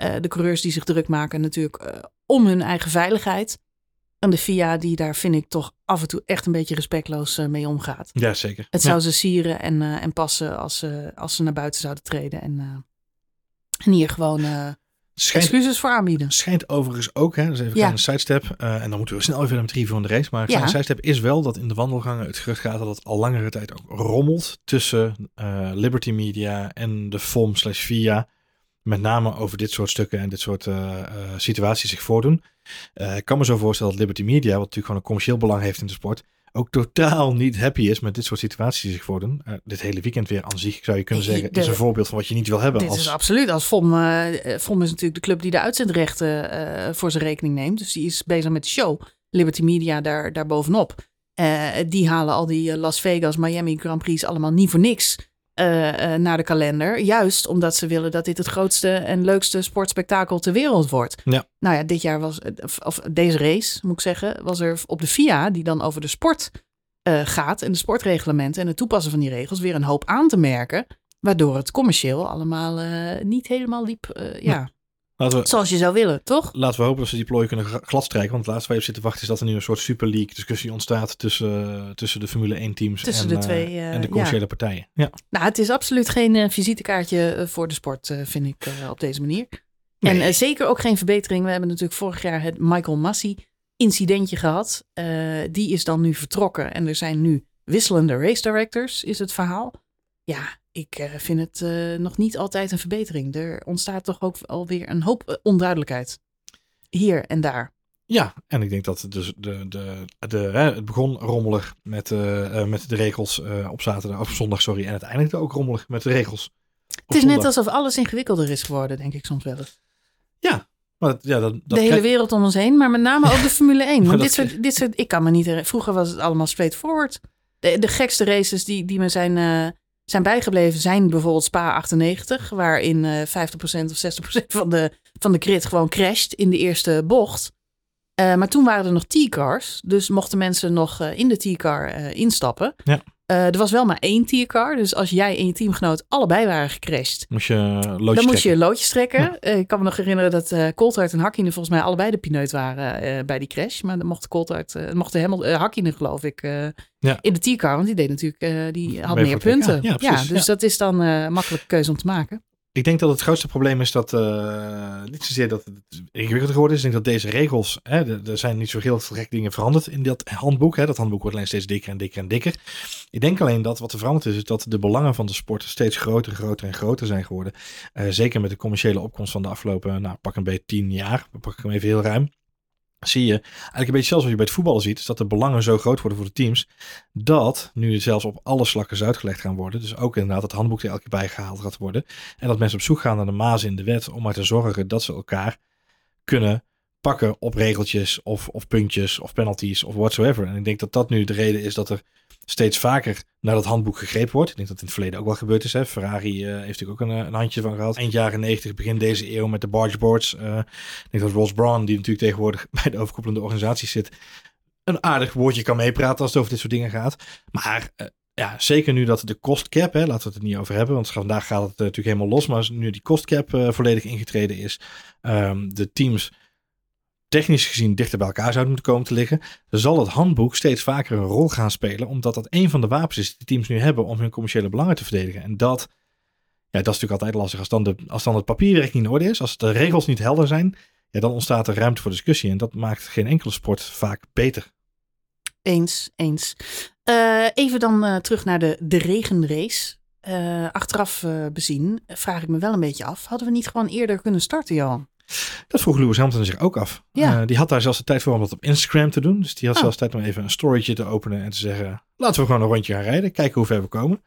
Eh, de coureurs die zich druk maken natuurlijk eh, om hun eigen veiligheid. En de FIA die daar vind ik toch af en toe echt een beetje respectloos eh, mee omgaat. ja, zeker. Het Ja. zou ze sieren en, en passen als ze, als ze naar buiten zouden treden. En, en hier gewoon schijnt, excuses voor aanbieden. schijnt overigens ook, hè, dus even een Ja. sidestep. en dan moeten we snel even naar het review van de race. Maar een sidestep is wel dat in de wandelgangen het gerucht gaat dat het al langere tijd ook rommelt tussen Liberty Media en de FOM slash VIA. Met name over dit soort stukken en dit soort eh, eh, situaties zich voordoen. Eh, ik kan me zo voorstellen dat Liberty Media, wat natuurlijk gewoon een commercieel belang heeft in de sport, ook totaal niet happy is met dit soort situaties die zich voordoen. Dit hele weekend weer aan zich, zou je kunnen zeggen, de- is een voorbeeld van wat je niet wil hebben. Dit als, is absoluut. Als FOM, FOM is natuurlijk de club die de uitzendrechten voor zijn rekening neemt. Dus die is bezig met de show. Liberty Media daar, daar bovenop. Die halen al die Las Vegas, Miami Grand Prix allemaal niet voor niks eh, eh, naar de kalender. Juist omdat ze willen dat dit het grootste en leukste sportspektakel ter wereld wordt. Ja. Nou ja, dit jaar was, of, of deze race moet ik zeggen, was er op de FIA, die dan over de sport eh, gaat en de sportreglementen en het toepassen van die regels, weer een hoop aan te merken. Waardoor het commercieel allemaal niet helemaal liep. ja, Laten we, zoals je zou willen, toch? laten we hopen dat ze die plooi kunnen gladstrijken. Want het laatste waar je op zit te wachten is dat er nu een soort Super League discussie ontstaat tussen, tussen de Formule 1 teams Tussen en, de eh, twee, eh, en de commerciële partijen. Ja. Nou, het is absoluut geen eh, visitekaartje eh, voor de sport, eh, vind ik, eh, op deze manier. En Nee. eh, zeker ook geen verbetering. We hebben natuurlijk vorig jaar het Michael Massey incidentje gehad. Eh, die is dan nu vertrokken en er zijn nu wisselende race directors, is het verhaal. Ja, ik eh, vind het eh, nog niet altijd een verbetering. Er ontstaat toch ook alweer een hoop eh, onduidelijkheid. Hier en daar. Ja, en ik denk dat dus de, de, de, hè, het begon rommelig met, met de regels op zaterdag, of zondag, sorry. En uiteindelijk ook rommelig met de regels. Het is net alsof alles ingewikkelder is geworden, denk ik soms wel eens. Maar dat- ja, dat, dat de hele krijg- wereld om ons heen, maar met name ook de Formule 1. Maar Want dit soort, dit soort, ik kan me niet herinneren. Vroeger was het allemaal straightforward. De, de gekste races die, die me zijn, zijn bijgebleven zijn bijvoorbeeld Spa 98, waarin eh 50% of 60% van de, van de grid gewoon crasht in de eerste bocht. Eh, maar toen waren er nog T-cars, dus mochten mensen nog eh, in de T-car instappen. Ja. Eh, er was wel maar één T-car, dus als jij en je teamgenoot allebei waren gecrashed, moest je loodjes dan moest je loodjes trekken. Eh, ik kan me nog herinneren dat eh Coulthard en Hakkinen volgens mij allebei de pineut waren bij die crash. Maar dan mocht Coulthard, mocht Hamilton, eh, Hakkinen geloof ik, Ja. in de T-car. Want die deed natuurlijk, die had Mee meer punten. Ja, precies, dus ja. dat is dan eh makkelijke keuze om te maken. Ik denk dat het grootste probleem is dat, eh, niet zozeer dat het ingewikkelder geworden is. Ik denk dat deze regels, hè, er, zijn niet zo heel veel gek dingen veranderd in dat handboek. Hè. Dat handboek wordt alleen steeds dikker en dikker en dikker. Ik denk alleen dat wat er veranderd is, is dat de belangen van de sport steeds groter, groter en groter zijn geworden. Eh, zeker met de commerciële opkomst van de afgelopen, nou pak een beetje tien jaar, pak ik hem even heel ruim. Zie je eigenlijk een beetje zelfs wat je bij het voetballen ziet, is dat de belangen zo groot worden voor de teams, dat nu zelfs op alle slakken uitgelegd gaan worden. Dus ook inderdaad het handboek er elke keer bij gehaald gaat worden. En dat mensen op zoek gaan naar de mazen in de wet om maar te zorgen dat ze elkaar kunnen pakken op regeltjes of, of puntjes of penalties of whatsoever. En ik denk dat dat nu de reden is dat er steeds vaker naar dat handboek gegrepen wordt. Ik denk dat het in het verleden ook wel gebeurd is. Hè. Ferrari eh, heeft natuurlijk ook een, eh, een handje van gehad. Eind jaren 90, begin deze eeuw met de bargeboards. Eh ik denk dat Ross Brawn, die natuurlijk tegenwoordig bij de overkoepelende organisatie zit, een aardig woordje kan meepraten als het over dit soort dingen gaat. Maar ja, zeker nu dat de cost cap, hè, laten we het er niet over hebben, want vandaag gaat het natuurlijk helemaal los. Maar nu die cost cap eh, volledig ingetreden is, ehm, de teams technisch gezien dichter bij elkaar zouden moeten komen te liggen, zal het handboek steeds vaker een rol gaan spelen, omdat dat een van de wapens is die teams nu hebben om hun commerciële belangen te verdedigen. En dat, ja, dat is natuurlijk altijd lastig als dan, de, als dan het papierwerk niet in orde is, als de regels niet helder zijn, ja, dan ontstaat er ruimte voor discussie en dat maakt geen enkele sport vaak beter. Eens, eens. Eh, even dan eh, terug naar de, de regenrace. Eh, achteraf bezien vraag ik me wel een beetje af. Hadden we niet gewoon eerder kunnen starten, Johan? Dat vroeg Lewis Hamilton zich ook af. Ja. Eh, die had daar zelfs de tijd voor om dat op Instagram te doen. Dus die had Oh. zelfs tijd om even een storytje te openen en te zeggen... laten we gewoon een rondje gaan rijden, kijken hoe ver we komen.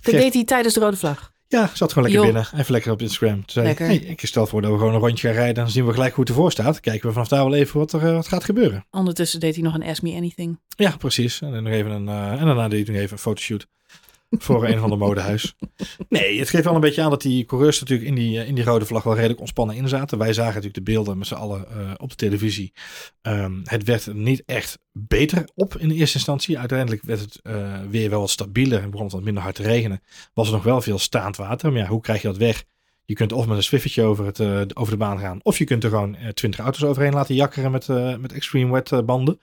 Dat deed hij tijdens de rode vlag. Ja, zat gewoon lekker binnen. Even lekker op Instagram. Toen zei Lekker. hij, hey, ik stel voor dat we gewoon een rondje gaan rijden. Dan zien we gelijk hoe het ervoor staat. Kijken we vanaf daar wel even wat er eh, wat gaat gebeuren. Ondertussen deed hij nog een Ask Me Anything. Ja, precies. En, dan nog even een, eh, en daarna deed hij nog even een fotoshoot. Voor een of ander modehuis. Nee, het geeft wel een beetje aan dat die coureurs natuurlijk in die, eh, in die rode vlag wel redelijk ontspannen in zaten. Wij zagen natuurlijk de beelden met z'n allen eh, op de televisie. Ehm, het werd er niet echt beter op in de eerste instantie. Uiteindelijk werd het eh, weer wel wat stabieler en begon het wat minder hard te regenen. Was er nog wel veel staand water. Maar ja, hoe krijg je dat weg? Je kunt of met een swiffertje over, het, over de baan gaan. Of je kunt er gewoon twintig auto's overheen laten jakkeren met, met extreme wet banden.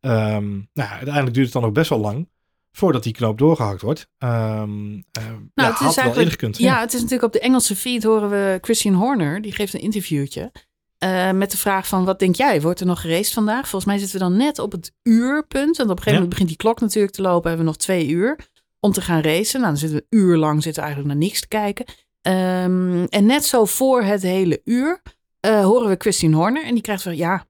Ehm, nou, uiteindelijk duurt het dan ook best wel lang voordat die knoop doorgehakt wordt. Ehm eh, ja, het is eigenlijk- gekund. Ja, het is natuurlijk op de Engelse feed horen we Christian Horner. Die geeft een interviewtje. eh, met de vraag van, wat denk jij? Wordt er nog geraced vandaag? Volgens mij zitten we dan net op het uurpunt. Want op een gegeven Ja. moment begint die klok natuurlijk te lopen. Hebben we nog twee uur om te gaan racen. Nou, dan zitten we een uur lang zitten eigenlijk naar niks te kijken. Ehm, en net zo voor het hele uur eh, horen we Christian Horner. En die krijgt van, ja,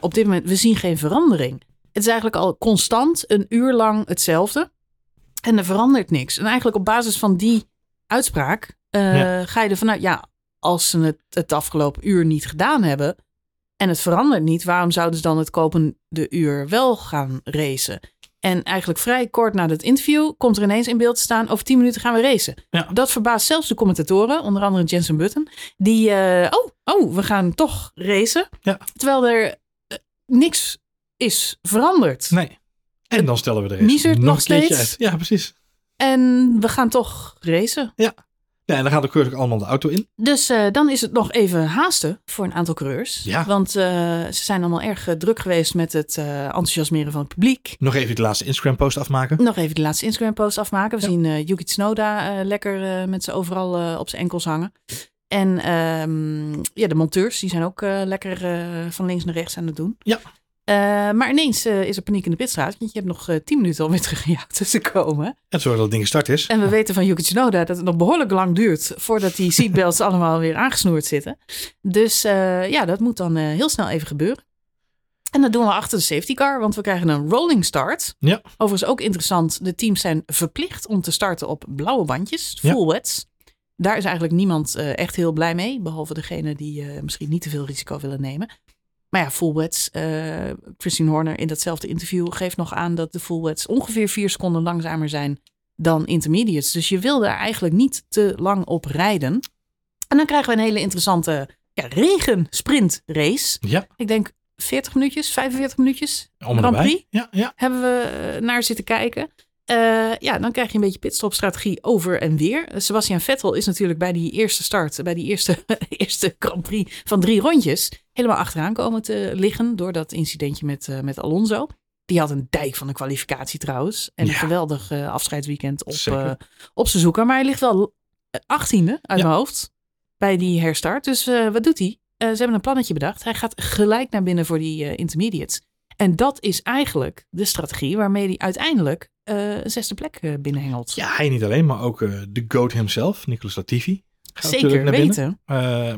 op dit moment, we zien geen verandering. Het is eigenlijk al constant een uur lang hetzelfde. En er verandert niks. En eigenlijk op basis van die uitspraak eh, Ja. ga je ervan uit, ja, als ze het het afgelopen uur niet gedaan hebben en het verandert niet, waarom zouden ze dan het komende uur wel gaan racen? En eigenlijk vrij kort na het interview komt er ineens in beeld te staan: over 10 minuten gaan we racen. Ja. Dat verbaast zelfs de commentatoren, onder andere Jensen Button. Die, eh, oh, oh, we gaan toch racen. Ja. Terwijl er eh, niks is veranderd. Nee. En dan stellen we de nog keertje steeds? uit. Ja, precies. En we gaan toch racen. Ja, en dan gaan de coureurs ook allemaal de auto in. Dus eh, dan is het nog even haasten voor een aantal coureurs. Ja. Want eh, ze zijn allemaal erg eh, druk geweest met het enthousiasmeren van het publiek. Nog even de laatste Instagram-post afmaken. Nog even de laatste Instagram-post afmaken. We Ja. zien Yuki Tsunoda lekker met ze overal op zijn enkels hangen. En ehm, ja, de monteurs die zijn ook lekker van links naar rechts aan het doen. Ja. Eh, maar ineens eh, is er paniek in de pitstraat. Want je hebt nog eh, 10 minuten om weer terug te komen. En zorgen dat het ding gestart is. En we weten van Yuki Tsunoda dat het nog behoorlijk lang duurt voordat die seatbelts allemaal weer aangesnoerd zitten. Dus ja, dat moet dan heel snel even gebeuren. En dat doen we achter de safety car, want we krijgen een rolling start. Ja. Overigens ook interessant, de teams zijn verplicht om te starten op blauwe bandjes, Ja. full wets. Daar is eigenlijk niemand echt heel blij mee, behalve degene die misschien niet te veel risico willen nemen. Maar ja, full wets, eh, Christine Horner in datzelfde interview geeft nog aan dat de full wets ongeveer vier seconden langzamer zijn dan intermediates. Dus je wil daar eigenlijk niet te lang op rijden. En dan krijgen we een hele interessante ja, race. Ja, Ik denk 40 minuutjes, 45 minuutjes om Grand. Prix? Ja, ja. hebben we eh, naar zitten kijken. Eh, ja, dan krijg je een beetje pitstopstrategie over en weer. Sebastian Vettel is natuurlijk bij die eerste start, bij die eerste, eerste Grand Prix van drie rondjes, helemaal achteraan komen te liggen door dat incidentje met, eh, met Alonso. Die had een dijk van de kwalificatie trouwens. En een geweldig eh, afscheidsweekend op, eh, op zijn zoeker. Maar hij ligt wel eh, achttiende uit Ja. mijn hoofd bij die herstart. Dus wat doet hij? Ze hebben een plannetje bedacht. Hij gaat gelijk naar binnen voor die intermediates. En dat is eigenlijk de strategie waarmee hij uiteindelijk een zesde plek binnenhengelt. Ja, hij niet alleen, maar ook de GOAT himself, Nicolas Latifi. Gaat Zeker weten.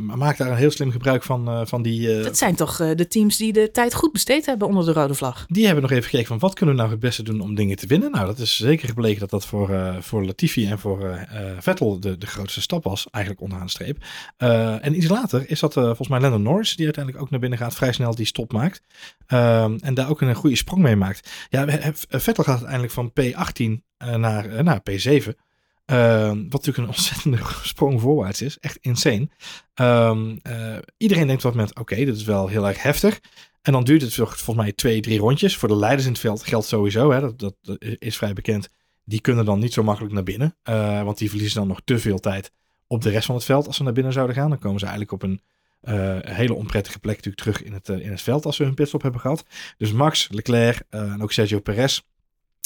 Maar maakt daar een heel slim gebruik van, eh, van die... eh, Dat zijn toch de teams die de tijd goed besteed hebben onder de rode vlag. Die hebben nog even gekeken van wat kunnen we nou het beste doen om dingen te winnen. Nou, dat is zeker gebleken dat dat voor, voor Latifi en voor Vettel de, de grootste stap was, eigenlijk onderaan de streep. En iets later is dat volgens mij Lennon Norris, die uiteindelijk ook naar binnen gaat, vrij snel die stop maakt. Ehm, en daar ook een goede sprong mee maakt. Ja, Vettel gaat uiteindelijk van P18 eh, naar, naar P7. Ehm, wat natuurlijk een ontzettende sprong voorwaarts is. Echt insane. Ehm, eh, iedereen denkt op dat moment, oké, dit is wel heel erg heftig. En dan duurt het volgens mij twee, drie rondjes. Voor de leiders in het veld geldt sowieso, hè, dat, dat, is vrij bekend. Die kunnen dan niet zo makkelijk naar binnen. eh, want die verliezen dan nog te veel tijd op de rest van het veld als ze naar binnen zouden gaan. Dan komen ze eigenlijk op een eh, hele onprettige plek natuurlijk terug in het, in het veld als ze hun pitstop hebben gehad. Dus Max, Leclerc en ook Sergio Perez.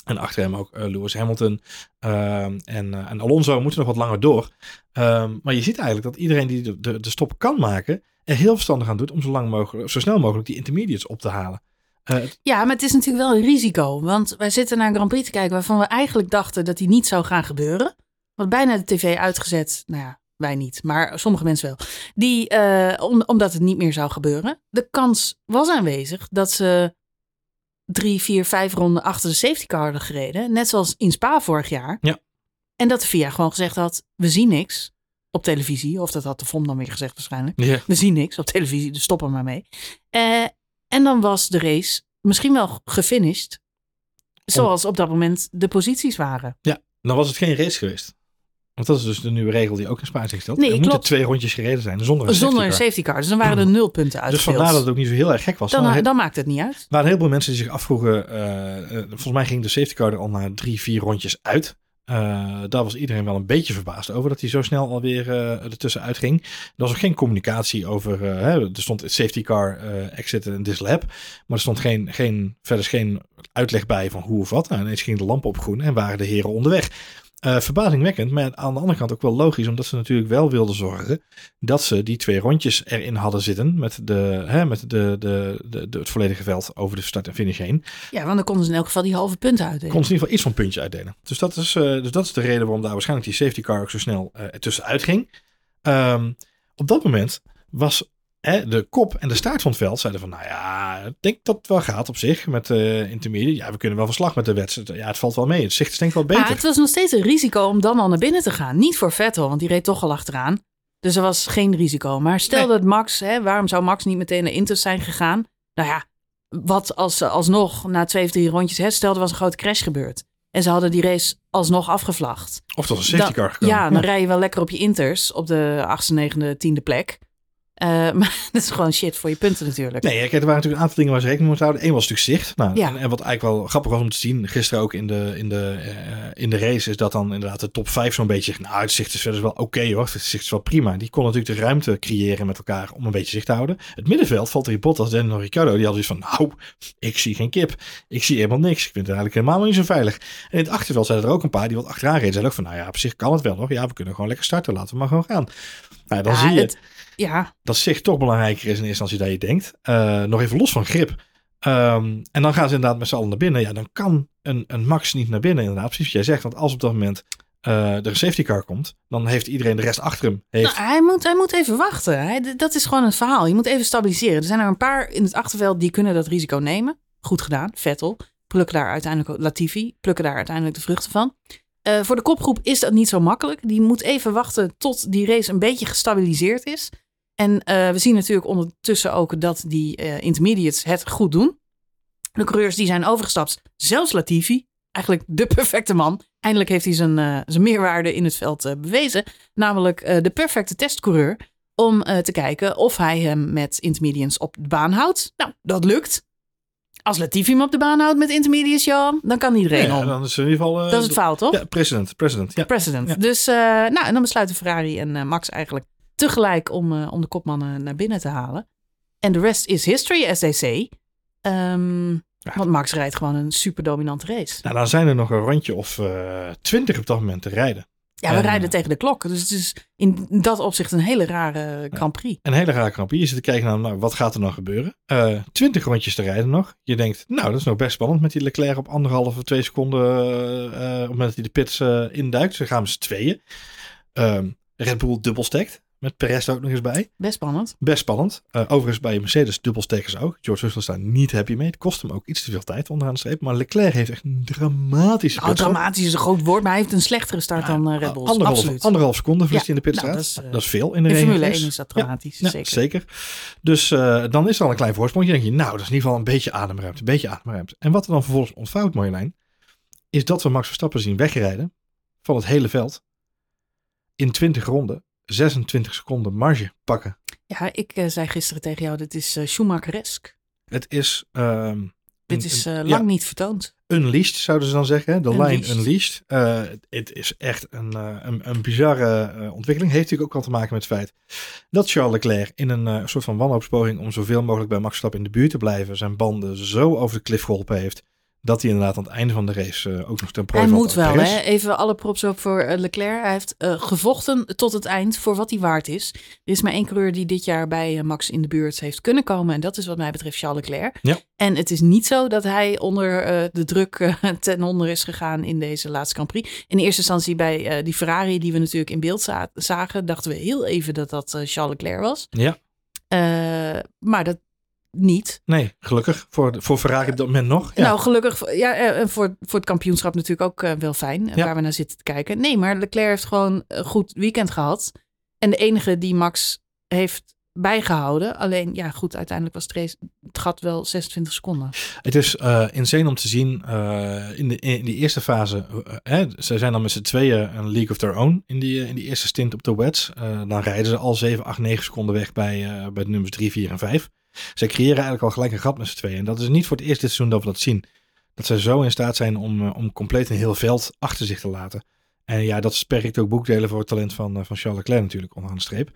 En achter hem ook eh, Lewis Hamilton ehm, en, eh, en Alonso moeten nog wat langer door. Ehm, maar je ziet eigenlijk dat iedereen die de, de, stop kan maken, er heel verstandig aan doet om zo, lang mogelijk, zo snel mogelijk die intermediates op te halen. Eh, Ja, maar het is natuurlijk wel een risico. Want wij zitten naar een Grand Prix te kijken waarvan we eigenlijk dachten dat die niet zou gaan gebeuren. Want bijna de tv uitgezet. Nou ja, wij niet, maar sommige mensen wel. Die, om, omdat het niet meer zou gebeuren. De kans was aanwezig dat ze drie, vier, vijf ronden achter de safety car hadden gereden. Net zoals in Spa vorig jaar. Ja. En dat de VIA gewoon gezegd had, we zien niks op televisie. Of dat had de FOM dan weer gezegd waarschijnlijk. ja. We zien niks op televisie, dus stop er maar mee. Eh, en dan was de race misschien wel gefinished. Zoals op dat moment de posities waren. Dan was het geen race geweest. Want dat is dus de nieuwe regel die ook in Spa is gesteld. Nee, er moeten klopt. twee rondjes gereden zijn zonder een Zonder safety car. safety car. Dus dan waren er nul punten Dus uitgedeeld. vandaar dat het ook niet zo heel erg gek was. Er dan, waren, dan maakt het niet uit. er waren heel veel mensen die zich afvroegen. eh, eh, volgens mij ging de safety car er al na drie, vier rondjes uit. Eh, daar was iedereen wel een beetje verbaasd over dat hij zo snel alweer eh ertussen uitging. Er was ook geen communicatie over. hè, er stond safety car, exit en this lap. Maar er stond geen, geen, verder geen uitleg bij van hoe of wat. Nou, ineens ging de lamp op groen en waren de heren onderweg. Eh, verbazingwekkend, maar aan de andere kant ook wel logisch, omdat ze natuurlijk wel wilden zorgen dat ze die twee rondjes erin hadden zitten met, de, hè, met de, de, de, de- het volledige veld over de start en finish heen. Ja, want dan konden ze in elk geval die halve punten uitdelen. Kon ze in ieder geval iets van puntje uitdelen. Dus dat is, eh, dus dat is de reden waarom daar waarschijnlijk die safety car ook zo snel eh ertussenuit ging. Ehm, op dat moment was hè, de kop en de staart van het veld zeiden van, nou ja, ik denk dat het wel gaat op zich met eh intermediate. Ja, we kunnen wel verslag met de wedstrijd. Ja, het valt wel mee. Het zicht is denk ik wel beter. Maar het was nog steeds een risico om dan al naar binnen te gaan. Niet voor Vettel, want die reed toch al achteraan. Dus er was geen risico. Maar stel Nee. dat Max, hè, waarom zou Max niet meteen naar Inter zijn gegaan? Nou ja, wat als alsnog na twee of drie rondjes herstelde, was een grote crash gebeurd. En ze hadden die race alsnog afgevlacht. Of dat was een safety car gekomen. Ja, dan rij je wel lekker op je inters op de achtste, negende, tiende plek. Uh, maar dat is gewoon shit voor je punten natuurlijk. Nee, kijk, er waren natuurlijk een aantal dingen waar ze rekening mee moeten houden. Eén was natuurlijk zicht. Nou, Ja. en, en wat eigenlijk wel grappig was om te zien, gisteren ook in de, in de, eh, in de race, is dat dan inderdaad de top 5 zo'n beetje zegt, nou, het zicht is wel oké hoor, het zicht is wel prima. Die kon natuurlijk de ruimte creëren met elkaar om een beetje zicht te houden. Het middenveld, Valtteri Bottas, Daniel Ricciardo, die hadden zoiets van, nou, ik zie geen kip. Ik zie helemaal niks. Ik vind het eigenlijk helemaal niet zo veilig. En in het achterveld zeiden er ook een paar die wat achteraan reden. Zeiden ook van, nou ja, op zich kan het wel nog. Ja, we kunnen gewoon lekker starten. Laten we maar gewoon gaan. Nou, dan Ja, zie je het- ja, dat zicht toch belangrijker is in eerste instantie dan je denkt. Eh, nog even los van grip. Ehm, en dan gaan ze inderdaad met z'n allen naar binnen. Ja, dan kan een, een Max niet naar binnen inderdaad. Precies wat jij zegt. Want als op dat moment eh, er een safety car komt, dan heeft iedereen de rest achter hem. Heeft... Nou, hij, moet, hij moet even wachten. Hij, dat is gewoon het verhaal. Je moet even stabiliseren. Er zijn er een paar in het achterveld die kunnen dat risico nemen. Goed gedaan. Vettel. Plukken daar uiteindelijk Latifi. Plukken daar uiteindelijk de vruchten van. Eh, voor de kopgroep is dat niet zo makkelijk. Die moet even wachten tot die race een beetje gestabiliseerd is. En eh, we zien natuurlijk ondertussen ook dat die eh, intermediates het goed doen. De coureurs die zijn overgestapt. Zelfs Latifi. Eigenlijk de perfecte man. Eindelijk heeft hij zijn, eh, zijn meerwaarde in het veld bewezen. Namelijk de perfecte testcoureur. Om te kijken of hij hem met intermediates op de baan houdt. Nou, dat lukt. Als Latifi hem op de baan houdt met intermediates, ja, dan kan iedereen ja, om. dan is in ieder geval... dat is het fout, toch? Ja, president. president ja. President. Ja. Dus, nou, en dan besluiten Ferrari en Max eigenlijk tegelijk om, eh, om de kopmannen naar binnen te halen. En de rest is history, as they say. Ehm, Ja. Want Max rijdt gewoon een super dominante race. Nou, dan zijn er nog een rondje of eh, twintig op dat moment te rijden. Ja, we En, rijden eh, tegen de klok. Dus het is in dat opzicht een hele rare Grand Prix. Een hele rare knap. Je zit te kijken naar, nou, wat gaat er nou gebeuren? Eh 20 rondjes te rijden nog. Je denkt, nou, dat is nog best spannend met die Leclerc op anderhalve, twee seconden. eh, eh, op het moment dat hij de pits eh, induikt. Ze gaan met z'n tweeën. Ehm, Red Bull dubbelstekt. Met Perez er ook nog eens bij. Best spannend. Best spannend. Eh, overigens bij Mercedes dubbelstekkers ook. George Russell is daar niet happy mee. Het kost hem ook iets te veel tijd onderaan de streep. Maar Leclerc heeft echt een dramatische Nou, dramatisch is een groot woord, maar hij heeft een slechtere start dan eh, Red Bulls. Anderhalf, Absoluut. anderhalf seconde verliest hij in de pitstraat. nou, dat, dat is, is, eh, veel in de In Formule regenrace. 1 is dat dramatisch. Ja, zeker. zeker. Dus dan is er al een klein voorsprong. Je denk je, nou, dat is in ieder geval een beetje ademruimte. Een beetje ademruimte. En wat er dan vervolgens ontvouwt, Marjolein, is dat we Max Verstappen zien wegrijden van het hele veld. In 20 ronden, 26 seconden marge pakken. Ja, ik eh, zei gisteren tegen jou, dit is uh, Schumacheresk. Het is... ehm, Dit een- is eh, ja, lang niet vertoond. unleashed, zouden ze dan zeggen. De line Unleashed. Het is echt een, een, een bizarre ontwikkeling. Heeft natuurlijk ook wel te maken met het feit dat Charles Leclerc in een soort van wanhoopspoging om zoveel mogelijk bij Max Verstappen in de buurt te blijven, zijn banden zo over de klif geholpen heeft, dat hij inderdaad aan het einde van de race eh, ook nog ten prooi Hij moet wel, hè? Even alle props op voor eh, Leclerc. Hij heeft eh, gevochten tot het eind voor wat hij waard is. Er is maar één coureur die dit jaar bij Max in de buurt heeft kunnen komen. En dat is wat mij betreft Charles Leclerc. Ja. En het is niet zo dat hij onder de druk ten onder is gegaan in deze laatste Grand Prix. In eerste instantie bij die Ferrari die we natuurlijk in beeld za- zagen, dachten we heel even dat dat Charles Leclerc was. Ja, maar dat niet. nee, gelukkig. Voor, voor Ferrari op dat moment nog. Ja. Nou, gelukkig. Ja, eh, en voor, voor het kampioenschap natuurlijk ook eh, wel fijn. eh, Ja. Waar we naar zitten te kijken. Nee, maar Leclerc heeft gewoon een goed weekend gehad. En de enige die Max heeft bijgehouden. Alleen, ja, goed, uiteindelijk was het, race, het gat wel 26 seconden. Het is insane om te zien in, de, in die eerste fase. hè, ze zijn dan met z'n tweeën een League of Their Own in die, in die eerste stint op de wets. Dan rijden ze al 7, 8, 9 seconden weg bij, bij de nummers 3, 4 en 5. Zij creëren eigenlijk al gelijk een gat met z'n tweeën. En dat is niet voor het eerst dit seizoen dat we dat zien. Dat zij zo in staat zijn om, eh, om compleet een heel veld achter zich te laten. En ja, dat sperkt ook boekdelen voor het talent van, eh, van Charles Leclerc natuurlijk onderaan de streep.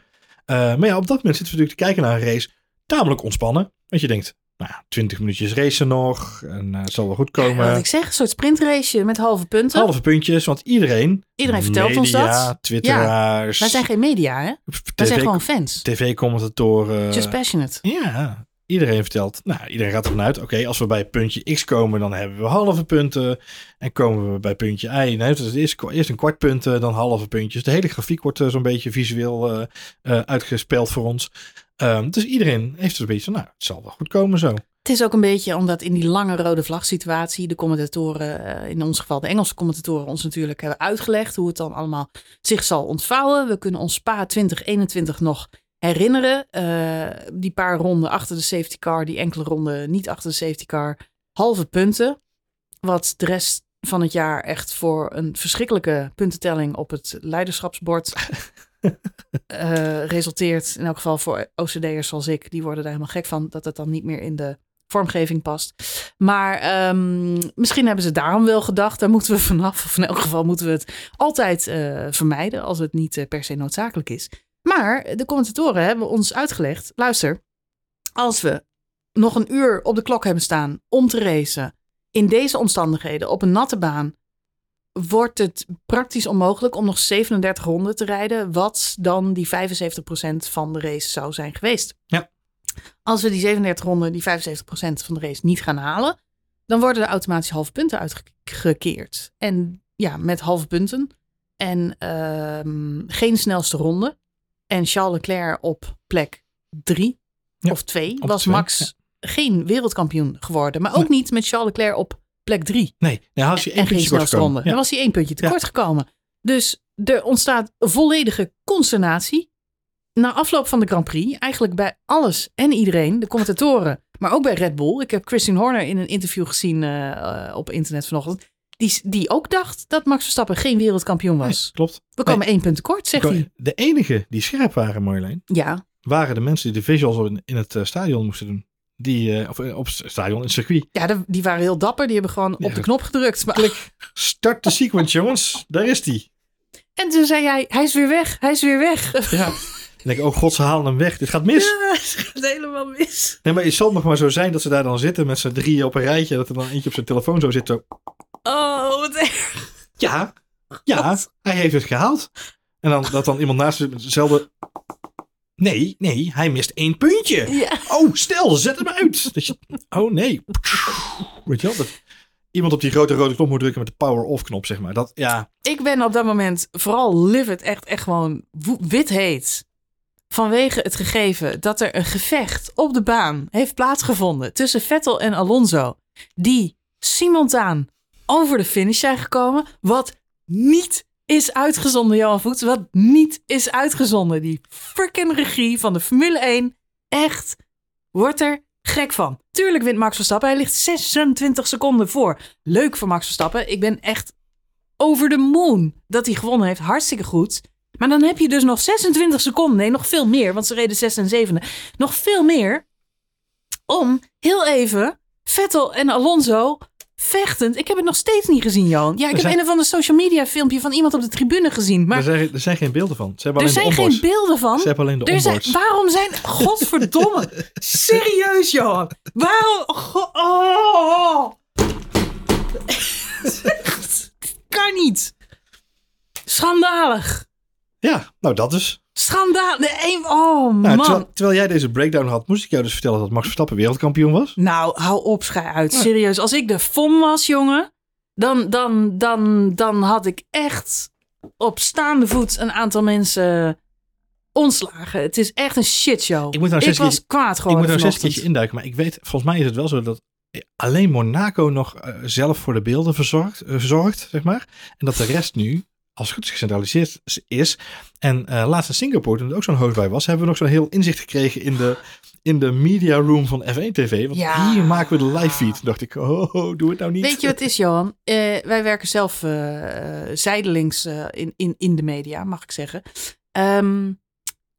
Eh, maar ja, op dat moment zitten we natuurlijk te kijken naar een race tamelijk ontspannen. Want je denkt, nou ja, 20 minuutjes racen nog en eh, het zal wel goed Ja, komen. wat ik zeg, een soort sprintraceje met halve punten. Halve puntjes, want iedereen... Iedereen vertelt ons media, dat. twitteraars, Wij zijn geen media, hè? Wij zijn TV gewoon fans. tv-commentatoren. Just passionate. Ja, iedereen vertelt. Nou, iedereen gaat ervan uit. Oké, als we bij puntje X komen, dan hebben we halve punten. En komen we bij puntje Y, nee, dus eerst, eerst een kwart punten, dan halve puntjes. De hele grafiek wordt eh, zo'n beetje visueel eh, eh, uitgespeeld voor ons. Ehm, dus iedereen heeft dus een beetje van, nou, het zal wel goed komen zo. Het is ook een beetje omdat in die lange rode vlag situatie de commentatoren, eh, in ons geval de Engelse commentatoren, ons natuurlijk hebben uitgelegd hoe het dan allemaal zich zal ontvouwen. We kunnen ons Spa 2021 nog herinneren. eh, die paar ronden achter de safety car, die enkele ronden niet achter de safety car, halve punten. Wat de rest van het jaar echt voor een verschrikkelijke puntentelling op het leiderschapsbord eh, resulteert. In elk geval voor OCD'ers zoals ik, die worden daar helemaal gek van dat het dan niet meer in de vormgeving past. Maar ehm, misschien hebben ze daarom wel gedacht, daar moeten we vanaf. Of in elk geval moeten we het altijd eh, vermijden als het niet eh, per se noodzakelijk is. Maar de commentatoren hebben ons uitgelegd, luister, als we nog een uur op de klok hebben staan om te racen in deze omstandigheden op een natte baan, wordt het praktisch onmogelijk om nog 37 ronden te rijden, wat dan die 75% van de race zou zijn geweest. Ja. Als we die 37 ronden, die 75% van de race niet gaan halen, dan worden er automatisch halve punten uitgekeerd. En ja, met halve punten en ehm, geen snelste ronde. En Charles Leclerc op plek 3 Ja, of 2 op was twee, Max geen wereldkampioen geworden. Maar ook Nee. niet met Charles Leclerc op plek 3 Nee, nou, als je één en geen puntje kort snelste gekomen. Dan was hij één puntje tekort gekomen. Dus er ontstaat volledige consternatie. Na afloop van de Grand Prix, eigenlijk bij alles en iedereen, de commentatoren, maar ook bij Red Bull. Ik heb Christine Horner in een interview gezien eh, op internet vanochtend. Die, die ook dacht dat Max Verstappen geen wereldkampioen was. Nee, klopt. We komen één punt tekort, zegt hij. De enige die scherp waren, Marjolein, Ja, waren de mensen die de visuals in, in het eh, stadion moesten doen. Die, eh, of eh, op stadion, in circuit. ja de- die waren heel dapper. Die hebben gewoon Ja, op de knop gedrukt. Maar, Start de sequence, jongens. Daar is die. en toen zei jij, hij is weer weg, hij is weer weg. Ja. Denk ik, oh god, ze halen hem weg. Dit gaat mis. Ja, het gaat helemaal mis. Nee, maar het zal nog maar zo zijn dat ze daar dan zitten met z'n drieën op een rijtje. Dat er dan eentje op zijn telefoon zo zit. Zo. Oh, wat erg. Ja, ja, hij heeft het gehaald. En dan dat dan iemand naast hem hetzelfde... Nee, nee, hij mist één puntje. Ja. Oh, stel, zet hem uit. Dat je, oh nee. Weet je wel, dat iemand op die grote rode knop moet drukken met de power-off knop, zeg maar. Dat, ja, Ik ben op dat moment vooral livid, echt, echt gewoon wo- wit heet. Vanwege het gegeven dat er een gevecht op de baan heeft plaatsgevonden tussen Vettel en Alonso. Die simultaan over de finish zijn gekomen. Wat niet is uitgezonden, Johan Voets. Wat niet is uitgezonden. Die freaking regie van de Formule 1. Echt, wordt er gek van. Tuurlijk wint Max Verstappen. Hij ligt 26 seconden voor. Leuk voor Max Verstappen. Ik ben echt over de moon dat hij gewonnen heeft. Hartstikke goed. Maar dan heb je dus nog 26 seconden. Nee, nog veel meer. Want ze reden 6 en 7. Nog veel meer. Om heel even Vettel en Alonso vechtend. Ik heb het nog steeds niet gezien, Johan. Ja, ik Er heb zijn- een of ander social media filmpje van iemand op de tribune gezien. Maar er, zijn, er zijn geen beelden van. Ze hebben er alleen zijn de geen beelden van. Ze hebben alleen de Er zijn, waarom zijn... Godverdomme. Serieus, Johan. Waarom... Go- oh. kan niet. Schandalig. Ja, nou dat is. Schandalig. De een... Oh, Nou, man. terwijl, terwijl jij deze breakdown had, moest ik jou dus vertellen dat Max Verstappen wereldkampioen was. Nou, hou op, schij uit. Serieus. Als ik de FOM was, jongen... Dan, dan, dan, dan had ik echt op staande voet een aantal mensen ontslagen. Het is echt een shitshow. Ik moet nou ik zes was keer- kwaad Ik gewoon moet er zes keertje induiken, maar ik weet, volgens mij is het wel zo dat alleen Monaco nog eh, zelf voor de beelden verzorgt, eh, verzorgt, zeg maar. En dat de rest nu, als het goed is, gecentraliseerd is. En eh laatst in Singapore, toen er ook zo'n host bij was, hebben we nog zo'n heel inzicht gekregen in de, in de media room van F1 TV. Want Ja. hier maken we de live feed. Dacht ik, oh, oh, doe het nou niet. Weet je wat het is, Johan? Eh, wij werken zelf eh, zijdelings in, in, in de media, mag ik zeggen. Ehm,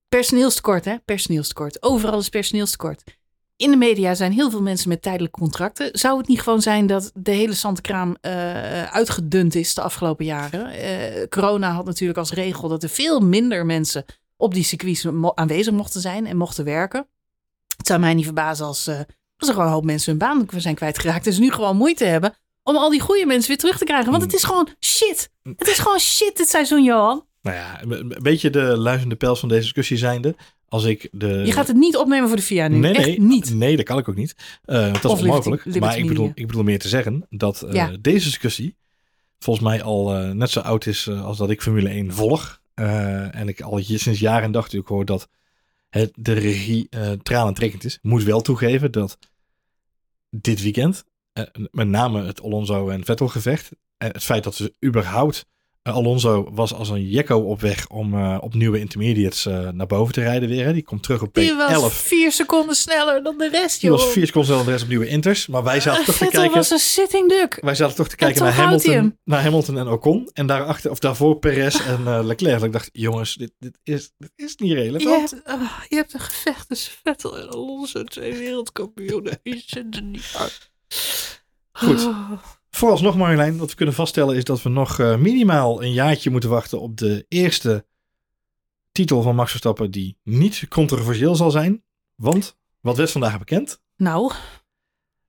personeelstekort, hè? Personeelstekort. Overal is personeelstekort. In de media zijn heel veel mensen met tijdelijke contracten. Zou het niet gewoon zijn dat de hele Santekraam eh uitgedund is de afgelopen jaren? Eh, corona had natuurlijk als regel dat er veel minder mensen op die circuits aanwezig mochten zijn en mochten werken. Het zou mij niet verbazen als, eh, als er gewoon een hoop mensen hun baan zijn kwijtgeraakt. Ze nu gewoon moeite hebben om al die goede mensen weer terug te krijgen. Want het is gewoon shit. Het is gewoon shit dit seizoen, Johan. Nou ja, een beetje de luizende pels van deze discussie zijnde. Als ik de... Je gaat het niet opnemen voor de VIA nu. Nee, Echt nee, niet. Nee, dat kan ik ook niet. Eh, dat Of is onmogelijk. Liberty- maar ik bedoel, ik bedoel meer te zeggen dat eh, Ja. deze discussie volgens mij al eh, net zo oud is als dat ik Formule 1 volg. En ik al sinds jaren en dag natuurlijk hoor dat het, de regie uh, tranentrekkend is. Moet wel toegeven dat dit weekend, met name het Alonso en Vettel gevecht, en het feit dat ze überhaupt Alonso was als een jekko op weg om uh, op nieuwe intermediates uh, naar boven te rijden weer. Hè. Die komt terug op P11. Die was vier seconden sneller dan de rest, Die joh. was vier seconden sneller dan de rest op nieuwe inters. Maar wij zaten toch te kijken... was een sitting duck. Wij zaten toch te kijken naar Hamilton, naar Hamilton en Ocon. En daarachter, of daarvoor Perez en uh, Leclerc. Ik dacht, jongens, dit, dit, is, dit is niet Je relevant. hebt, ah, je hebt een gevecht tussen Vettel en Alonso, twee wereldkampioenen. Je zit er niet uit. Goed. Vooralsnog Marjolein, wat we kunnen vaststellen is dat we nog uh, minimaal een jaartje moeten wachten op de eerste titel van Max Verstappen die niet controversieel zal zijn. Want, wat werd vandaag bekend? Nou,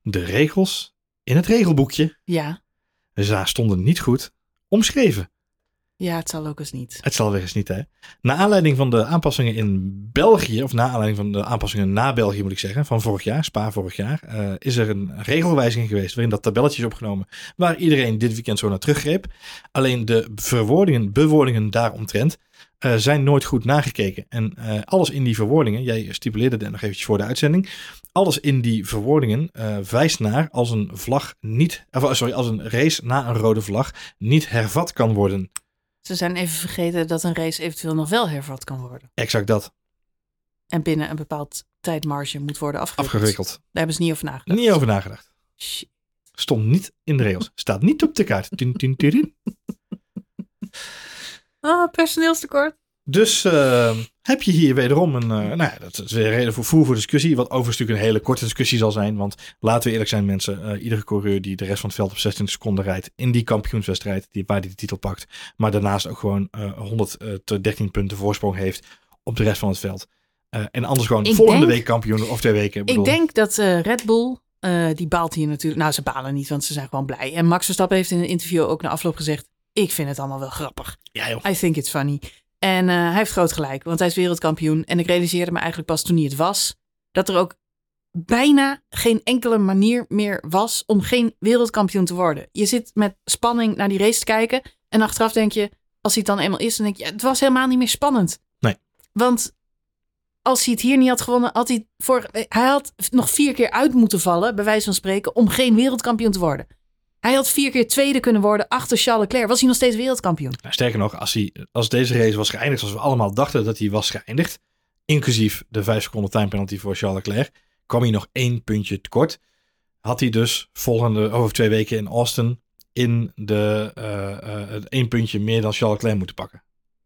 De regels in het regelboekje ja. ze stonden niet goed omschreven. Ja, het zal ook eens niet. Het zal weer eens niet, hè? Na aanleiding van de aanpassingen in België, of na aanleiding van de aanpassingen na België moet ik zeggen, van vorig jaar, Spa vorig jaar, uh, is er een regelwijziging geweest waarin dat tabelletje is opgenomen waar iedereen dit weekend zo naar teruggreep. Alleen de verwoordingen, bewoordingen daaromtrent uh, zijn nooit goed nagekeken. En uh, alles in die verwoordingen, jij stipuleerde het nog eventjes voor de uitzending, alles in die verwoordingen wijst naar als een vlag niet, of, sorry, als een race na een rode vlag niet hervat kan worden. Ze zijn even vergeten dat een race eventueel nog wel hervat kan worden. Exact dat. En binnen een bepaald tijdmarge moet worden afgewikkeld. Afgewikkeld. Daar hebben ze niet over nagedacht. Niet over nagedacht. Shit. Stond niet in de regels. Staat niet op de kaart. Tun, tun. Ah, personeelstekort. Dus uh, heb je hier wederom een. Uh, nou ja, dat is weer een reden voor voer voor discussie. Wat overigens natuurlijk een hele korte discussie zal zijn. Want laten we eerlijk zijn, mensen. Uh, iedere coureur die de rest van het veld op 16 seconden rijdt. in die kampioenswedstrijd. Die, waar hij de titel pakt. maar daarnaast ook gewoon 100 tot 13 punten voorsprong heeft. op de rest van het veld. en anders gewoon Ik volgende denk- week kampioen. of twee weken. Ik denk dat eh, Red Bull, eh, die baalt hier natuurlijk. Nou, ze balen niet, want ze zijn gewoon blij. En Max Verstappen heeft in een interview ook na afloop gezegd: Ik vind het allemaal wel grappig. Ja, joh. I think it's funny. En eh, hij heeft groot gelijk, want hij is wereldkampioen. En ik realiseerde me eigenlijk pas toen hij het was, dat er ook bijna geen enkele manier meer was om geen wereldkampioen te worden. Je zit met spanning naar die race te kijken. En achteraf denk je, als hij het dan eenmaal is, dan denk je, ja, het was helemaal niet meer spannend. Nee. Want als hij het hier niet had gewonnen, had hij voor, hij had nog vier keer uit moeten vallen, bij wijze van spreken, om geen wereldkampioen te worden. Hij had vier keer tweede kunnen worden achter Charles Leclerc. Was hij nog steeds wereldkampioen? Nou, sterker nog, als, hij, als deze race was geëindigd zoals we allemaal dachten dat hij was geëindigd, inclusief de 5 seconden time penalty voor Charles Leclerc, kwam hij nog één puntje tekort. Had hij dus volgende, over twee weken in Austin in de eh, eh, het één puntje meer dan Charles Leclerc moeten pakken.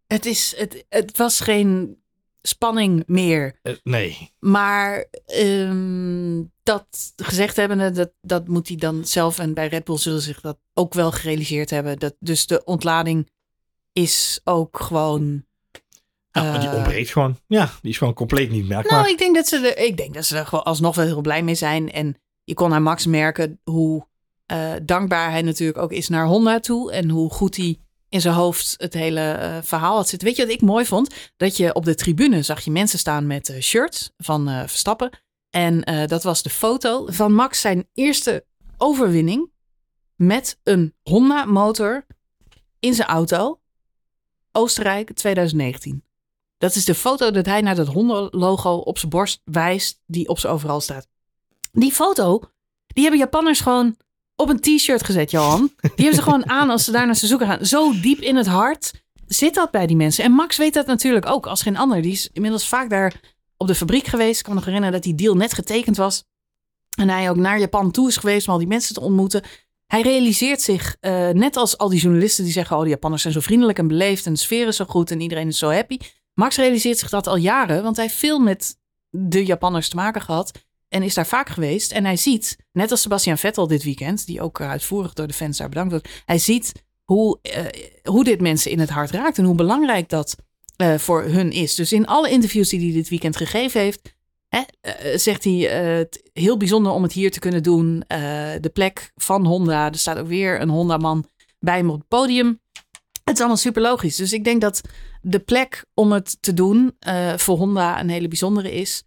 Het, is, het, het was geen spanning meer. Eh, nee, Maar ehm, dat gezegd hebbende, dat, dat moet hij dan zelf en bij Red Bull zullen zich dat ook wel gerealiseerd hebben. Dat, dus de ontlading is ook gewoon. ja, maar die eh, ontbreekt gewoon. Ja, die is gewoon compleet niet merkbaar. Nou, ik denk dat ze er, ik denk dat ze er gewoon alsnog wel heel blij mee zijn. En je kon aan Max merken hoe eh, dankbaar hij natuurlijk ook is naar Honda toe. En hoe goed hij in zijn hoofd het hele eh, verhaal had zitten. Weet je wat ik mooi vond? Dat je op de tribune zag je mensen staan met eh, shirts van eh, Verstappen. En dat was de foto van Max zijn eerste overwinning met een Honda motor in zijn auto. Oostenrijk 2019. Dat is de foto dat hij naar dat Honda-logo op zijn borst wijst, die op zijn overal staat. Die foto, die hebben Japanners gewoon op een t-shirt gezet, Johan. Die hebben ze gewoon aan als ze daar naar ze zoeken gaan. Zo diep in het hart zit dat bij die mensen. En Max weet dat natuurlijk ook als geen ander. Die is inmiddels vaak daar op de fabriek geweest. Ik kan me nog herinneren dat die deal net getekend was. En hij ook naar Japan toe is geweest om al die mensen te ontmoeten. Hij realiseert zich, eh, net als al die journalisten die zeggen... oh, de Japanners zijn zo vriendelijk en beleefd en de sfeer is zo goed en iedereen is zo happy. Max realiseert zich dat al jaren, want hij heeft veel met de Japanners te maken gehad en is daar vaak geweest. En hij ziet, net als Sebastian Vettel dit weekend, die ook uitvoerig door de fans daar bedankt wordt, hij ziet hoe, eh, hoe dit mensen in het hart raakt en hoe belangrijk dat eh, voor hun is. Dus in alle interviews die hij dit weekend gegeven heeft, hè, eh, zegt hij eh, het heel bijzonder om het hier te kunnen doen. Eh, de plek van Honda, er staat ook weer een Honda-man bij hem op het podium. Het is allemaal super logisch. Dus ik denk dat de plek om het te doen eh, voor Honda een hele bijzondere is.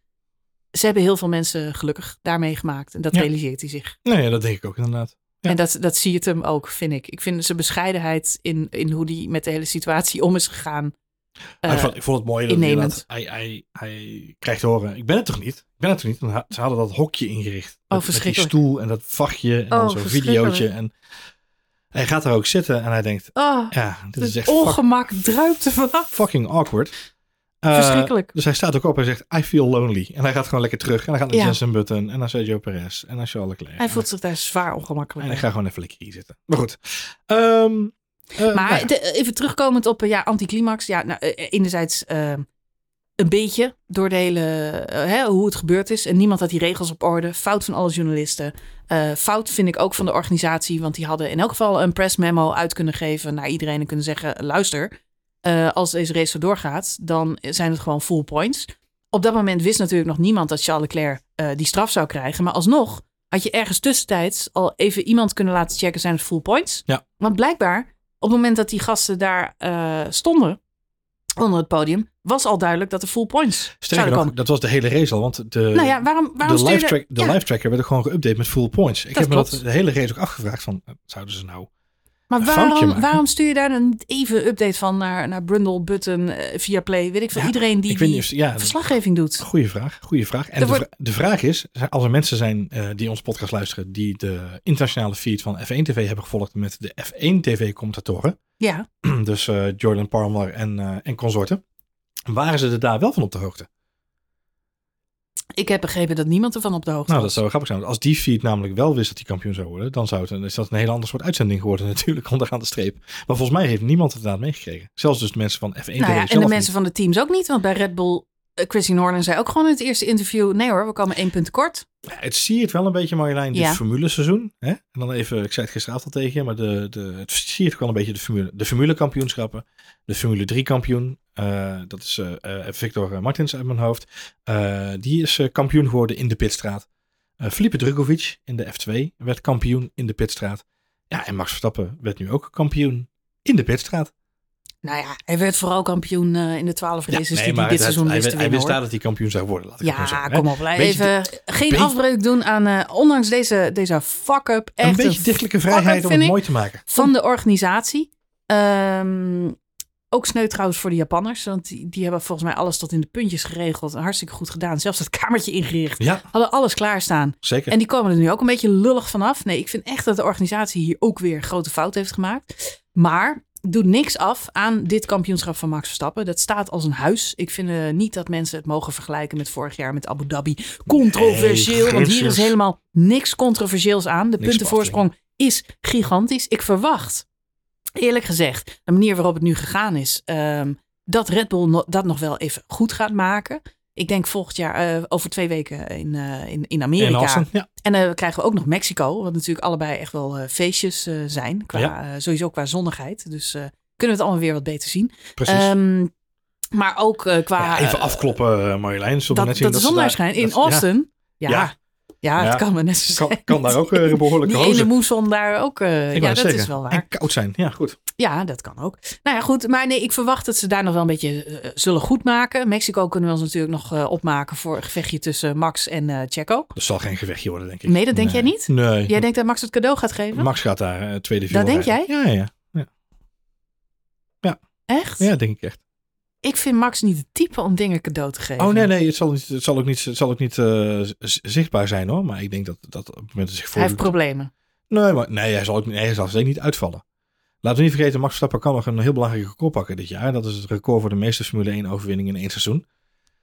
Ze hebben heel veel mensen gelukkig daarmee gemaakt. En dat Ja. realiseert hij zich. Nee, ja, dat denk ik ook inderdaad. Ja. En dat, dat zie je het hem ook, vind ik. Ik vind zijn bescheidenheid in, in hoe hij met de hele situatie om is gegaan. Maar ik, vond, ik vond het mooi dat hij, hij, hij krijgt te horen. Ik ben het toch niet? Ik ben het toch niet? Ze hadden dat hokje ingericht. Met- met die stoel en dat vachtje en Oh, zo'n videootje. En Hij gaat daar ook zitten en hij denkt, Oh, ja, dit is echt ongemak druipt er vanaf. fucking awkward. Eh, Verschrikkelijk. Dus hij staat ook op en zegt, I feel lonely. En hij gaat gewoon lekker terug. En hij gaat naar Ja. Jensen Button en naar Sergio Perez en naar Charles Leclerc. Hij voelt zich daar zwaar ongemakkelijk En ik ga gewoon even lekker hier zitten. Maar goed. Ehm, eh, nou Maar ja. de- even terugkomend op eh, ja, anticlimax. Ja, nou, enerzijds eh, een beetje door de hele, hè, hoe het gebeurd is. En niemand had die regels op orde. Fout van alle journalisten. Fout vind ik ook van de organisatie. Want die hadden in elk geval een press memo uit kunnen geven naar iedereen. En kunnen zeggen, luister, eh, als deze race zo doorgaat, dan zijn het gewoon full points. Op dat moment wist natuurlijk nog niemand dat Charles Leclerc eh, die straf zou krijgen. Maar alsnog had je ergens tussentijds al even iemand kunnen laten checken, zijn het full points? Ja. Want blijkbaar, op het moment dat die gasten daar eh, stonden, onder het podium, was al duidelijk dat er full points Sterker nog, komen. dat was de hele race al. Want de, Nou ja, waarom, waarom de, live, track, de ja, live tracker werd ook gewoon geüpdate met full points. Ik Dat heb me dat de hele race ook afgevraagd van, zouden ze nou... Maar een waarom, waarom stuur je daar dan niet even een update van naar, naar Brundle, Button, eh, via Play, weet ik veel. Ja, iedereen die, die niet of, ja, verslaggeving doet. Goeie vraag, goede vraag. En de, wordt- de vraag is, als er mensen zijn eh, die onze podcast luisteren, die de internationale feed van F1 TV hebben gevolgd met de F1 TV commentatoren, Ja, dus eh, Jordan Palmer en, en consorten, waren ze er daar wel van op de hoogte? Ik heb begrepen dat niemand ervan op de hoogte Nou, dat was. zou grappig zijn. Want als die feed namelijk wel wist dat hij kampioen zou worden, dan zou het, dan is dat een heel ander soort uitzending geworden natuurlijk, onderaan de streep. Maar volgens mij heeft niemand het inderdaad meegekregen. Zelfs dus de mensen van F1 TV Nou ja, en de niet. mensen van de teams ook niet, want bij Red Bull, Christine Horner zei ook gewoon in het eerste interview, nee hoor, we komen één punt kort. Ja, Het siert wel een beetje Marjolein dit Ja. formuleseizoen. Hè? En dan even, ik zei het gisteravond al tegen je, maar de, de, het siert ook wel een beetje de formule. De formule kampioenschappen. De Formule 3 kampioen. eh, dat is eh, eh, Victor Martins uit mijn hoofd. Die is kampioen geworden in de pitstraat. Felipe Drugovic in de F2 werd kampioen in de pitstraat. Ja, en Max Verstappen werd nu ook kampioen in de pitstraat. Nou ja, hij werd vooral kampioen eh, in de twaalf races die hij dit het- seizoen hij, wist te hij wist daar dat hij kampioen zou worden. Laat ik Ja, zeggen, kom op. laat Even geen beetje- afbreuk doen aan, eh, ondanks deze, deze fuck-up, echt Een beetje dichtelijke vrijheid om het mooi te maken. van de organisatie. Ehm, ook sneu trouwens voor de Japanners, want die, die hebben volgens mij alles tot in de puntjes geregeld. Hartstikke goed gedaan. Zelfs het kamertje ingericht. Ja, Hadden alles klaarstaan. zeker. En die komen er nu ook een beetje lullig vanaf. Nee, ik vind echt dat de organisatie hier ook weer grote fout heeft gemaakt. Maar doet niks af aan dit kampioenschap van Max Verstappen. Dat staat als een huis. Ik vind eh, niet dat mensen het mogen vergelijken met vorig jaar met Abu Dhabi. Controversieel, Nee, want hier is helemaal niks controversieels aan. De Niks puntenvoorsprong is gigantisch. Ik verwacht, eerlijk gezegd, de manier waarop het nu gegaan is, ehm, dat Red Bull no- dat nog wel even goed gaat maken. Ik denk volgend jaar, eh, over twee weken in, eh, in, in Amerika. En Austin, ja. En dan krijgen we ook nog Mexico, wat natuurlijk allebei echt wel eh, feestjes eh, zijn. Qua, Ja. eh, sowieso qua zonnigheid. Dus eh, kunnen we het allemaal weer wat beter zien. Precies. Ehm, maar ook eh, qua... Ja, even eh, afkloppen, eh, Marjolein. We dat, net zien dat de ze zon daar- daar schijnt. In ja, Austin. Ja, ja. Ja. het Ja. kan me net zo zijn. kan, kan daar ook eh, een behoorlijke Die ene hozen. moesson daar ook. eh, Ik ja, dat zeggen. is wel waar. En koud zijn. Ja, goed. Ja, dat kan ook. Nou ja, goed. Maar nee, ik verwacht dat ze daar nog wel een beetje eh, zullen goed maken. Mexico kunnen we ons natuurlijk nog eh, opmaken voor een gevechtje tussen Max en eh Checo. Dat zal geen gevechtje worden, denk ik. Nee, dat denk jij niet? Nee. Jij denkt dat Max het cadeau gaat geven? Max gaat daar eh, tweede Dat denk viool rijden. Ja, ja. Echt? Ja, denk ik echt. Ik vind Max niet het type om dingen cadeau te geven. Oh nee, nee. Het zal, niet, het zal ook niet, het zal ook niet eh, zichtbaar zijn hoor. Maar ik denk dat, dat op het moment dat zich Hij heeft problemen. Nee, maar, nee, hij zal, ook, nee, hij zal zeker niet uitvallen. Laten we niet vergeten, Max Verstappen kan nog een heel belangrijk record pakken dit jaar. Dat is het record voor de meeste Formule 1 overwinningen in één seizoen.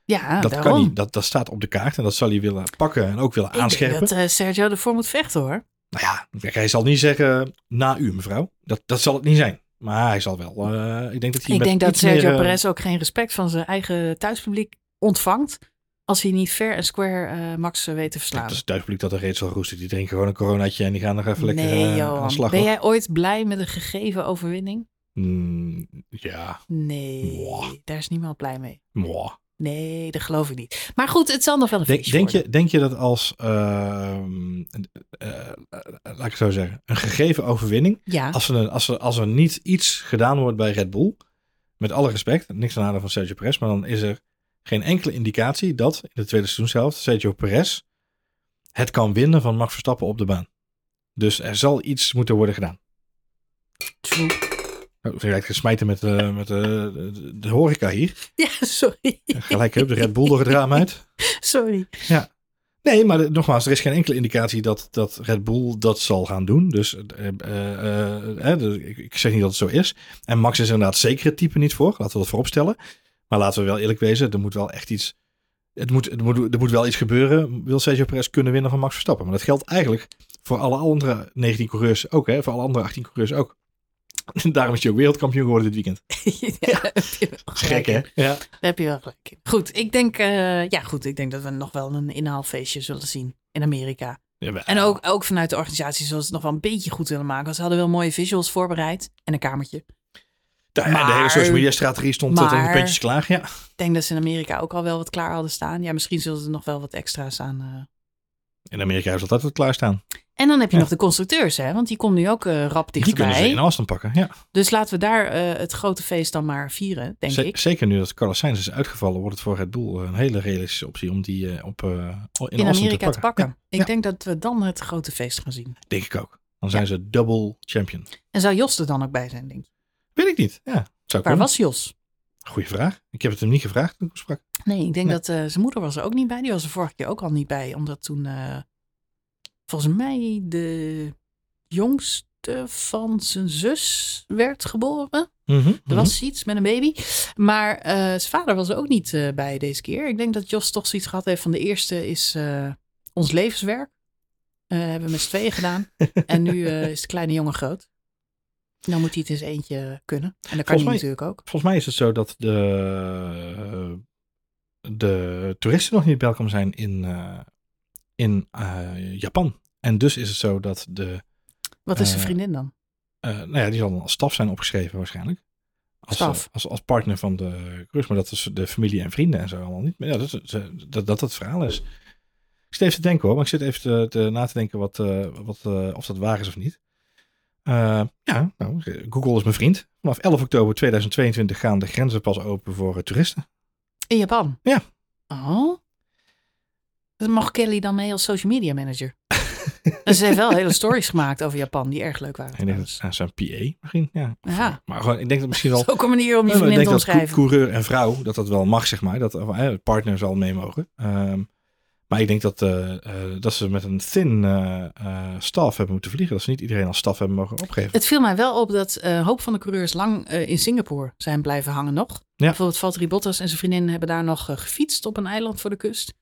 Ja, dat, daarom. kan niet, dat, dat staat op de kaart en dat zal hij willen pakken en ook willen Ik denk aanscherpen. dat eh, Sergio ervoor moet vechten hoor. Nou ja, hij zal niet zeggen na u mevrouw. Dat, dat zal het niet zijn. Maar hij zal wel. eh, ik denk dat hij Ik met denk dat Sergio meer, eh, Perez ook geen respect van zijn eigen thuispubliek ontvangt. Als hij niet fair en square eh, Max weet te verslaan. Dat is het thuispubliek dat er reeds zal roesten. Die drinken gewoon een coronaatje en die gaan nog even lekker nee, aan Johan. de slag. Ben jij ooit blij met een gegeven overwinning? Mm, ja, Nee, Mwah. daar is niemand blij mee. mwah. Nee, dat geloof ik niet. Maar goed, het zal nog wel een Denk, denk, worden. je, denk je dat als, ehm, eh, eh, laat ik het zo zeggen, een gegeven overwinning, Ja, als er, als, er, als er niet iets gedaan wordt bij Red Bull, met alle respect, niks aan nadeel van Sergio Perez, maar dan is er geen enkele indicatie dat in de tweede seizoenshelft Sergio Perez het kan winnen van Max Verstappen op de baan. Dus er zal iets moeten worden gedaan. true. Oh, je lijkt gesmijten met, eh, met eh, de, de horeca hier. Ja, sorry. Gelijk, hup, de Red Bull door het raam uit. Sorry. Nee, maar de- nogmaals, er is geen enkele indicatie dat, dat Red Bull dat zal gaan doen. Dus eh, de- ik, ik zeg niet dat het zo is. En Max is inderdaad zeker het type niet voor. Laten we dat voorop stellen. Maar laten we wel eerlijk wezen, er moet wel echt iets... Het moet, er, moet, er moet wel iets gebeuren. Wil Sergio Perez kunnen winnen van Max Verstappen? Maar dat geldt eigenlijk voor alle andere 19 coureurs ook. Hè? Voor alle andere 18 coureurs ook. Daarom is hij ook wereldkampioen geworden dit weekend. ja, je Dat gek, hè? Ja. Daar heb je wel gelijk in. Goed, ik denk, eh, ja, goed, ik denk dat we nog wel een inhaalfeestje zullen zien in Amerika. Jawel. En ook, ook vanuit de organisatie zullen ze het nog wel een beetje goed willen maken. Want ze hadden wel mooie visuals voorbereid en een kamertje. Ja, de hele social media strategie stond tot in de puntjes klaar. Ja. Ik denk dat ze in Amerika ook al wel wat klaar hadden staan. Ja, misschien zullen ze nog wel wat extra's aan. eh. In Amerika is altijd wat klaarstaan. En dan heb je Ja. nog de constructeurs, hè? Want die komt nu ook eh, rap Die kunnen ze in dichterbij. afstand pakken. Ja. Dus laten we daar eh, het grote feest dan maar vieren, denk Z- ik. Zeker nu dat Carlos Sainz is uitgevallen, wordt het voor Red Bull een hele realistische optie om die eh, op, in, In Amerika te pakken. Ja, Ik Ja. denk dat we dan het grote feest gaan zien. denk ik ook. Dan zijn ze double champion. En zou Jos er dan ook bij zijn, denk je? Weet ik niet. Ja, zou Waar was Jos? Goeie vraag. Ik heb het hem niet gevraagd toen ik sprak. Nee, ik denk Nee. dat zijn moeder was er ook niet bij. Die was er vorige keer ook al niet bij. Omdat toen volgens mij de jongste van zijn zus werd geboren. Er was iets met een baby. Maar eh, zijn vader was er ook niet eh, bij deze keer. Ik denk dat Jos toch zoiets gehad heeft van de eerste is eh, ons levenswerk. Hebben we met z'n tweeën gedaan. en nu is de kleine jongen groot. Dan moet hij het eens eentje kunnen. En dat kan Volgens hij mij- natuurlijk ook. Volgens mij is het zo dat de, de toeristen nog niet welkom zijn in, in eh, Japan. En dus is het zo dat de, Wat is zijn Eh, vriendin dan? eh, nou ja, die zal dan als staf zijn opgeschreven waarschijnlijk. Als, Staf. als, als partner van de cruise, maar dat is de familie en vrienden en zo allemaal niet. Maar ja, dat, is- dat, dat het verhaal is. Ik zit even te denken hoor, maar ik zit even te, te- na te denken wat, wat, of dat waar is of niet. Ja, nou, Google is mijn vriend. Vanaf 11 oktober 2022 gaan de grenzen pas open voor toeristen. In Japan? Ja. Oh. Dan mag Kelly dan mee als social media manager. en ze heeft wel hele stories gemaakt over Japan die erg leuk waren. Ik denk dat zijn PA misschien. Ja. Maar gewoon, ik denk dat misschien wel. Dat is ook een manier om je ik vriendin denk te dat cou- omschrijven. coureur en vrouw, dat dat wel mag, zeg maar. Dat eh, het partner zal mee mogen. Ehm, maar ik denk dat, eh, eh, dat ze met een thin staf hebben moeten vliegen. Dat ze niet iedereen als staf hebben mogen opgeven. Het viel mij wel op dat een hoop van de coureurs lang in Singapore zijn blijven hangen nog. Bijvoorbeeld Valtteri Bottas en zijn vriendin hebben daar nog eh, gefietst op een eiland voor de kust.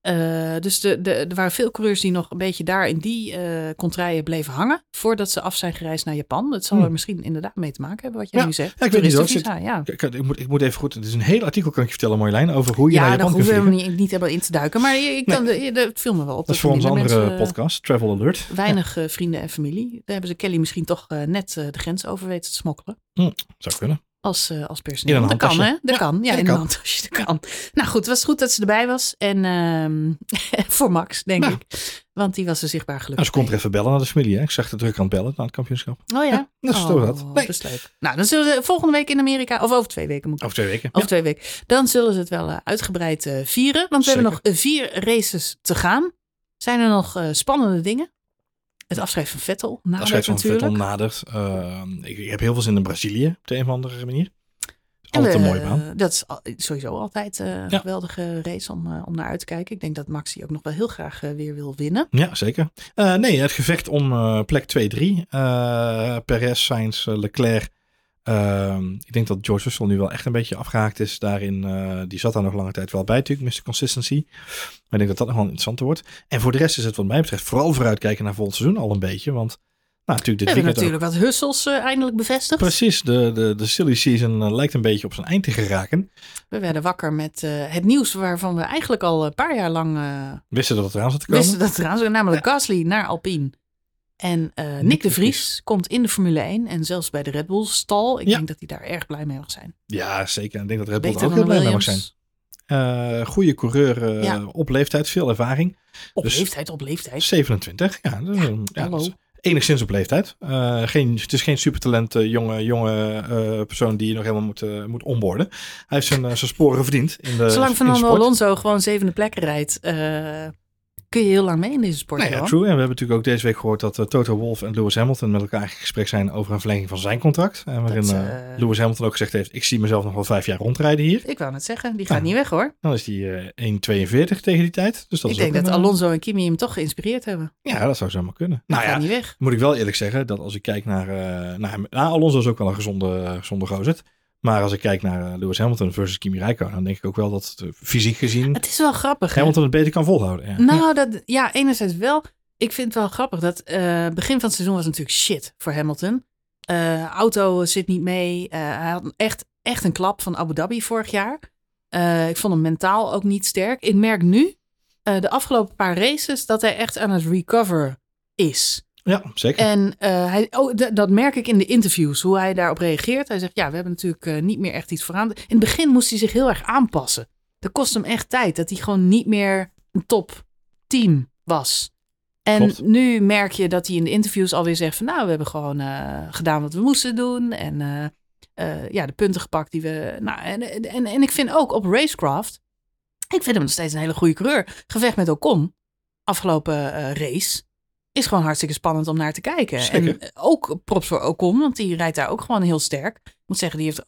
Eh, dus de, de, er waren veel coureurs die nog een beetje daar in die eh contraien bleven hangen. Voordat ze af zijn gereisd naar Japan. Dat zal Hmm. er misschien inderdaad mee te maken hebben wat jij Ja, nu zegt. ja, ik weet niet hoor. Toeristenvisa, ja. Ik, ik, ik moet, ik moet even goed. Het is een heel artikel, kan ik je vertellen, Marjolein, over hoe je Ja, naar daar Japan kunt hoeven we niet, niet helemaal in te duiken. Maar je kan, de, de- het viel me wel op. Dat is voor onze andere mensen, podcast, Travel Alert. Weinig vrienden en familie. Daar hebben ze Kelly misschien toch net de grens over weten te smokkelen. Zou kunnen. Als, eh, als personeel. Dat kan, hè? Dat Ja, kan. Ja, dat in kan. een handtasje. Dat kan. Nou goed, het was goed dat ze erbij was. En ehm, voor Max, denk ik. Want die was er zichtbaar Nou, gelukkig ze komt er even bellen naar de familie. Hè? Ik zag de druk aan het bellen naar het kampioenschap. Oh ja? Ja, dat is oh, toch dat. Nee. dat is leuk. Nou, dan zullen ze volgende week in Amerika, of over twee weken moet ik Over twee weken. Over twee weken. Dan zullen ze het wel eh, uitgebreid eh, vieren. Want we hebben nog vier races te gaan. Zijn er nog spannende dingen? Het afscheid van Vettel nadert Afscheid van natuurlijk. Vettel nadert. Eh, ik, ik heb heel veel zin in Brazilië op de een of andere manier. Altijd een mooie baan. Dat is sowieso altijd eh, een Ja. geweldige race om, eh, om naar uit te kijken. Ik denk dat Max die ook nog wel heel graag eh, weer wil winnen. Ja, zeker. Eh, nee, het gevecht om eh, plek 2-3. eh Perez, Sainz, eh, Leclerc. Ehm, ik denk dat George Russell nu wel echt een beetje afgehaakt is daarin. eh, die zat daar nog lange tijd wel bij natuurlijk, Mr. Consistency. Maar ik denk dat dat nog wel interessanter wordt. En voor de rest is het wat mij betreft vooral vooruitkijken naar volgend seizoen al een beetje. Want nou, natuurlijk We dit hebben weekend ook. natuurlijk wat hussels eh, eindelijk bevestigd. Precies, de, de, de silly season eh, lijkt een beetje op zijn eind te geraken. We werden wakker met het nieuws waarvan we eigenlijk al een paar jaar lang Wisten dat het eraan zat te komen? wisten dat eraan zou. Namelijk Gasly naar Alpine. En eh, Nick, de Vries komt in de Formule 1 en zelfs bij de Red Bull stal. Ik Ja. denk dat hij daar erg blij mee mag zijn. Ja, zeker. Ik denk dat Red Bull er Beter ook heel blij mee mag zijn. Eh goede coureur Ja. op leeftijd, veel ervaring. Op Dus- leeftijd, op leeftijd. 27, ja. dat is een- ja, is enigszins op leeftijd. Geen, het is geen supertalent, jonge, jonge persoon die je nog helemaal moet, moet onboorden. Hij heeft zijn, zijn sporen verdiend in de Zolang Fernando. Alonso gewoon zevende plekken rijdt, kun je heel lang mee in deze sport. Nou ja, true. En we hebben natuurlijk ook deze week gehoord dat eh, Toto Wolff en Lewis Hamilton met elkaar in gesprek zijn over een verlenging van zijn contract. En waarin Dat, eh, eh, Lewis Hamilton ook gezegd heeft, ik zie mezelf nog wel vijf jaar rondrijden hier. Ik wou net zeggen, die gaat niet weg hoor. Dan is eh 1,42 tegen die tijd. Dus dat ik is denk dat een, Alonso en Kimi hem toch geïnspireerd hebben. Ja, dat zou zomaar kunnen. Nou gaat ja, niet weg. moet ik wel eerlijk zeggen dat als ik kijk naar... eh naar, nou, Alonso is ook wel een gezonde, gezonde gozer. Maar als ik kijk naar eh, Lewis Hamilton versus Kimi Räikkönen, dan denk ik ook wel dat het, eh, fysiek gezien Het is wel grappig. hè? Hamilton het beter kan volhouden. Ja. Nou, dat, ja, enerzijds wel. Ik vind het wel grappig dat eh begin van het seizoen was natuurlijk shit voor Hamilton. Eh, auto zit niet mee. Eh, hij had echt, echt een klap van Abu Dhabi vorig jaar. Eh, ik vond hem mentaal ook niet sterk. Ik merk nu, eh, de afgelopen paar races, dat hij echt aan het recover is. Ja, zeker. En eh, hij, oh, dat merk ik in de interviews, hoe hij daarop reageert. Hij zegt, ja, we hebben natuurlijk eh, niet meer echt iets vooraan. In het begin moest hij zich heel erg aanpassen. Dat kost hem echt tijd, dat hij gewoon niet meer een top team was. En Klopt. nu merk je dat hij in de interviews alweer zegt van, nou, we hebben gewoon eh, gedaan wat we moesten doen. En ja, de punten gepakt die we... Nou, en, en, en ik vind ook op Racecraft, ik vind hem nog steeds een hele goede coureur. Gevecht met Ocon, afgelopen race is gewoon hartstikke spannend om naar te kijken. Zeker. En ook props voor Ocon, want die rijdt daar ook gewoon heel sterk. Ik moet zeggen, die heeft,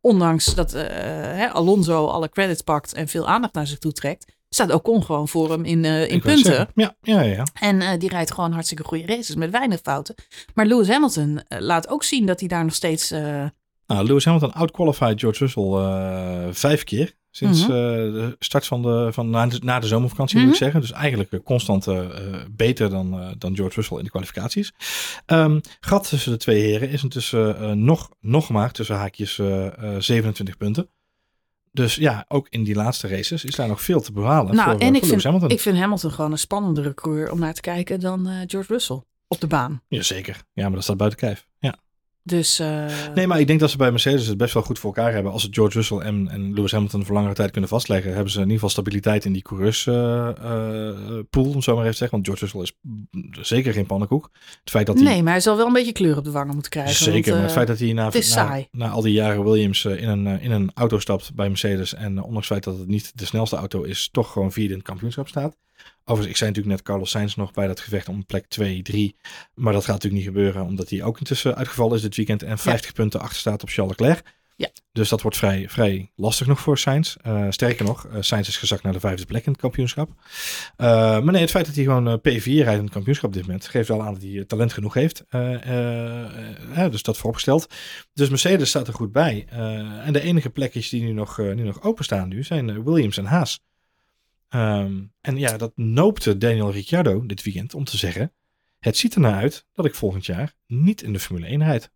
ondanks dat eh, hè, Alonso alle credits pakt en veel aandacht naar zich toe trekt, staat Ocon gewoon voor hem in, eh, in punten. Ja, ja, ja. En eh, die rijdt gewoon hartstikke goede races met weinig fouten. Maar Lewis Hamilton laat ook zien dat hij daar nog steeds... Nou, Lewis Hamilton outqualified George Russell vijf keer. Sinds Mhm. eh, de start van de, van na, de, na de zomervakantie Mhm. moet ik zeggen. Dus eigenlijk eh, constant eh, beter dan, dan George Russell in de kwalificaties. Ehm gat tussen de twee heren is intussen nog, nog maar tussen haakjes eh, eh, 27 punten. Dus ja, ook in die laatste races is daar nog veel te behalen nou, voor, en ik voor vind, Hamilton. ik vind Hamilton gewoon een spannendere coureur om naar te kijken dan George Russell op de baan. Jazeker. Ja, maar dat staat buiten kijf. Dus eh, Nee, maar ik denk dat ze bij Mercedes het best wel goed voor elkaar hebben. Als ze George Russell en, en Lewis Hamilton voor langere tijd kunnen vastleggen, hebben ze in ieder geval stabiliteit in die coureurspool, om zo maar even te zeggen. Want George Russell is mm, zeker geen pannenkoek. Het feit dat hij nee, maar hij zal wel een beetje kleur op de wangen moeten krijgen. Zeker, want, maar het eh, feit dat hij na, na, al die jaren Williams eh, in een, eh, in een auto stapt bij Mercedes en eh, ondanks het feit dat het niet de snelste auto is, toch gewoon vierde in het kampioenschap staat. Overigens, ik zei natuurlijk net Carlos Sainz nog bij dat gevecht om plek 2, 3. Maar dat gaat natuurlijk niet gebeuren, omdat hij ook intussen uitgevallen is dit weekend en 50 punten achter staat op Charles Leclerc. Ja. Dus dat wordt vrij, vrij lastig nog voor Sainz. Eh, sterker nog, eh, Sainz is gezakt naar de vijfde plek in het kampioenschap. Eh, maar nee, het feit dat hij gewoon eh, P4 rijdt in het kampioenschap op dit moment, geeft wel aan dat hij talent genoeg heeft. Dus dat vooropgesteld. Dus Mercedes staat er goed bij. En de enige plekjes die nu nog, nu nog openstaan nu zijn Williams en Haas. Ehm, en ja, dat noopte Daniel Ricciardo dit weekend om te zeggen... Het ziet ernaar uit dat ik volgend jaar niet in de Formule 1 rijd.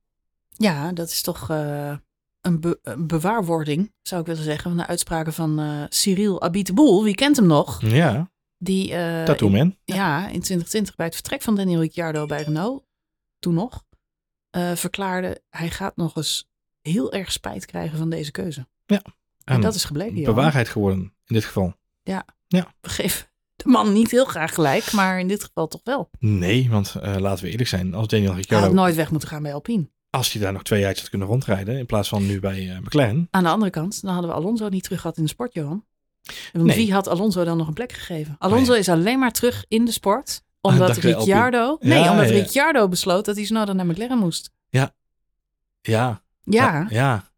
Ja, dat is toch eh, een, be- een bewaarwording, zou ik willen zeggen, van de uitspraken van eh, Cyril Abiteboul. Wie kent hem nog? Ja, Die eh, Tattoo in, ja, in 2020 bij het vertrek van Daniel Ricciardo bij Renault, toen nog, verklaarde hij gaat nog eens heel erg spijt krijgen van deze keuze. En, En dat is gebleken, bewaarheid geworden in dit geval. We geven de man niet heel graag gelijk, maar in dit geval toch wel. Nee, want eh, laten we eerlijk zijn. Als Daniel Hij Ricciardo, had nooit weg moeten gaan bij Alpine. als hij daar nog twee jaar had kunnen rondrijden... in plaats van nu bij eh, McLaren... Aan de andere kant, dan hadden we Alonso niet terug gehad in de sport, Johan. Want Nee. wie had Alonso dan nog een plek gegeven? Alonso is alleen maar terug in de sport. Omdat Ricciardo... Nee, Ja, omdat ja. Ricciardo besloot dat hij sneller naar McLaren moest. Ja, Ja, ja. ja.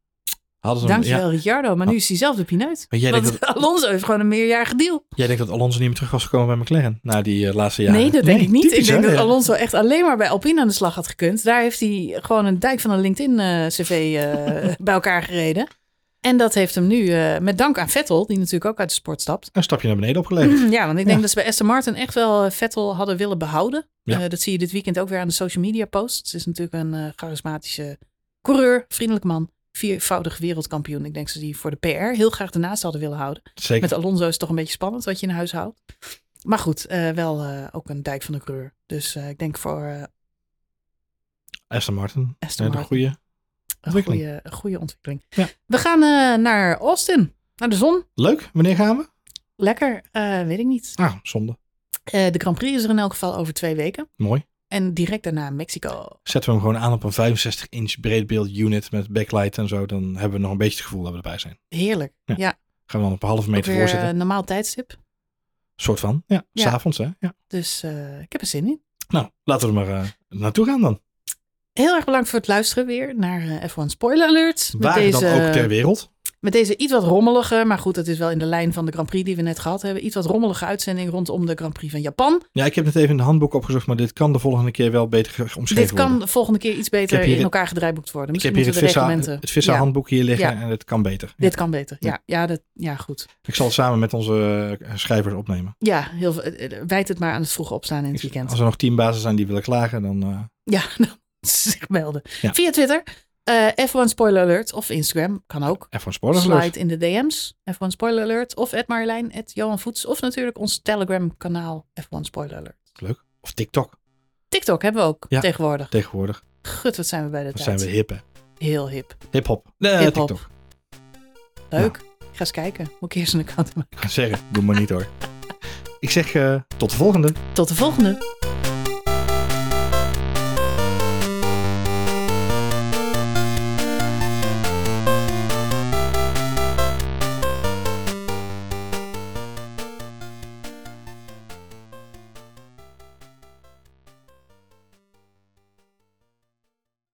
Hadden ze hem- dankjewel ja. Ricciardo. Maar nu is hij zelf de pineut. Maar jij Want denkt, dat, Alonso heeft gewoon een meerjarige deal. jij denkt dat Alonso niet meer terug was gekomen bij McLaren na die eh, laatste jaren? Nee, dat denk ik niet. typisch, ik denk hè? dat. Alonso echt alleen maar bij Alpine aan de slag had gekund. Daar heeft hij gewoon een dijk van een LinkedIn-cv eh, bij elkaar gereden. En dat heeft hem nu, eh, met dank aan Vettel, die natuurlijk ook uit de sport stapt. Een stapje naar beneden opgeleverd. Ja, want ik denk Ja. dat ze bij Aston Martin echt wel eh, Vettel hadden willen behouden. Ja. Eh, dat zie je dit weekend ook weer aan de social media posts. Het is natuurlijk een eh, charismatische coureur, vriendelijk man, viervoudig wereldkampioen. Ik denk dat ze die voor de PR heel graag ernaast hadden willen houden. Zeker. Met Alonso is het toch een beetje spannend wat je in huis houdt. Maar goed, eh, wel eh, ook een dijk van de coureur. Dus eh, ik denk voor Aston Martin. Aston Een Martin. goede. een ontwikkeling. goede, een goede ontwikkeling. Ja. We gaan naar Austin, naar de zon. Leuk. Wanneer gaan we? Lekker, weet ik niet. Ah, zonde. De Grand Prix is er in elk geval over twee weken. Mooi. En direct daarna Mexico. Zetten we hem gewoon aan op een 65 inch breedbeeld unit met backlight en zo. Dan hebben we nog een beetje het gevoel dat we erbij zijn. Heerlijk. Ja. Ja, Gaan we dan op een halve meter weer voor zitten. eh, normaal tijdstip. soort van. Ja, Ja. s'avonds hè. Ja. Dus eh, ik heb er zin in. Nou, laten we er maar eh, naartoe gaan dan. Heel erg bedankt voor het luisteren weer naar eh, F1 Spoiler Alert. Met Waar deze, dan ook ter wereld. Met deze iets wat rommelige, maar goed, het is wel in de lijn van de Grand Prix die we net gehad hebben. Iets wat rommelige uitzending rondom de Grand Prix van Japan. Ja, ik heb het even in de handboek opgezocht, maar dit kan de volgende keer wel beter omschreven Dit kan worden. de volgende keer iets beter in elkaar gedraaiboekt worden. Ik heb Misschien hier het vissa, het vissa Ja, handboek hier liggen Ja. en het kan beter. Dit kan beter. Ja, ja, dat, ja goed. Ik zal het samen met onze eh, schrijvers opnemen. Ja, heel, eh, eh, wijd het maar aan het vroege opstaan in het weekend. Als er nog teambazen zijn die willen klagen, dan... Ja, dan zich melden. Via Twitter, eh, F1 Spoiler Alert of Instagram, kan ook. Even spoilers alert. Slide in de DM's, F1 Spoiler Alert. Of at Marjolein, Johan Voets. Of natuurlijk ons Telegram kanaal F1 Spoiler Alert. Leuk. Of TikTok TikTok hebben we ook Ja. tegenwoordig. tegenwoordig. Gut, wat zijn we bij de Dat tijd. zijn we hip, hè. Heel hip. Hip-hop. Nee. TikTok. Leuk. Ik ga eens kijken. Moet ik eerst een account maken. Ik ga zeggen, doe maar niet hoor. Ik zeg eh, tot de volgende. Tot de volgende.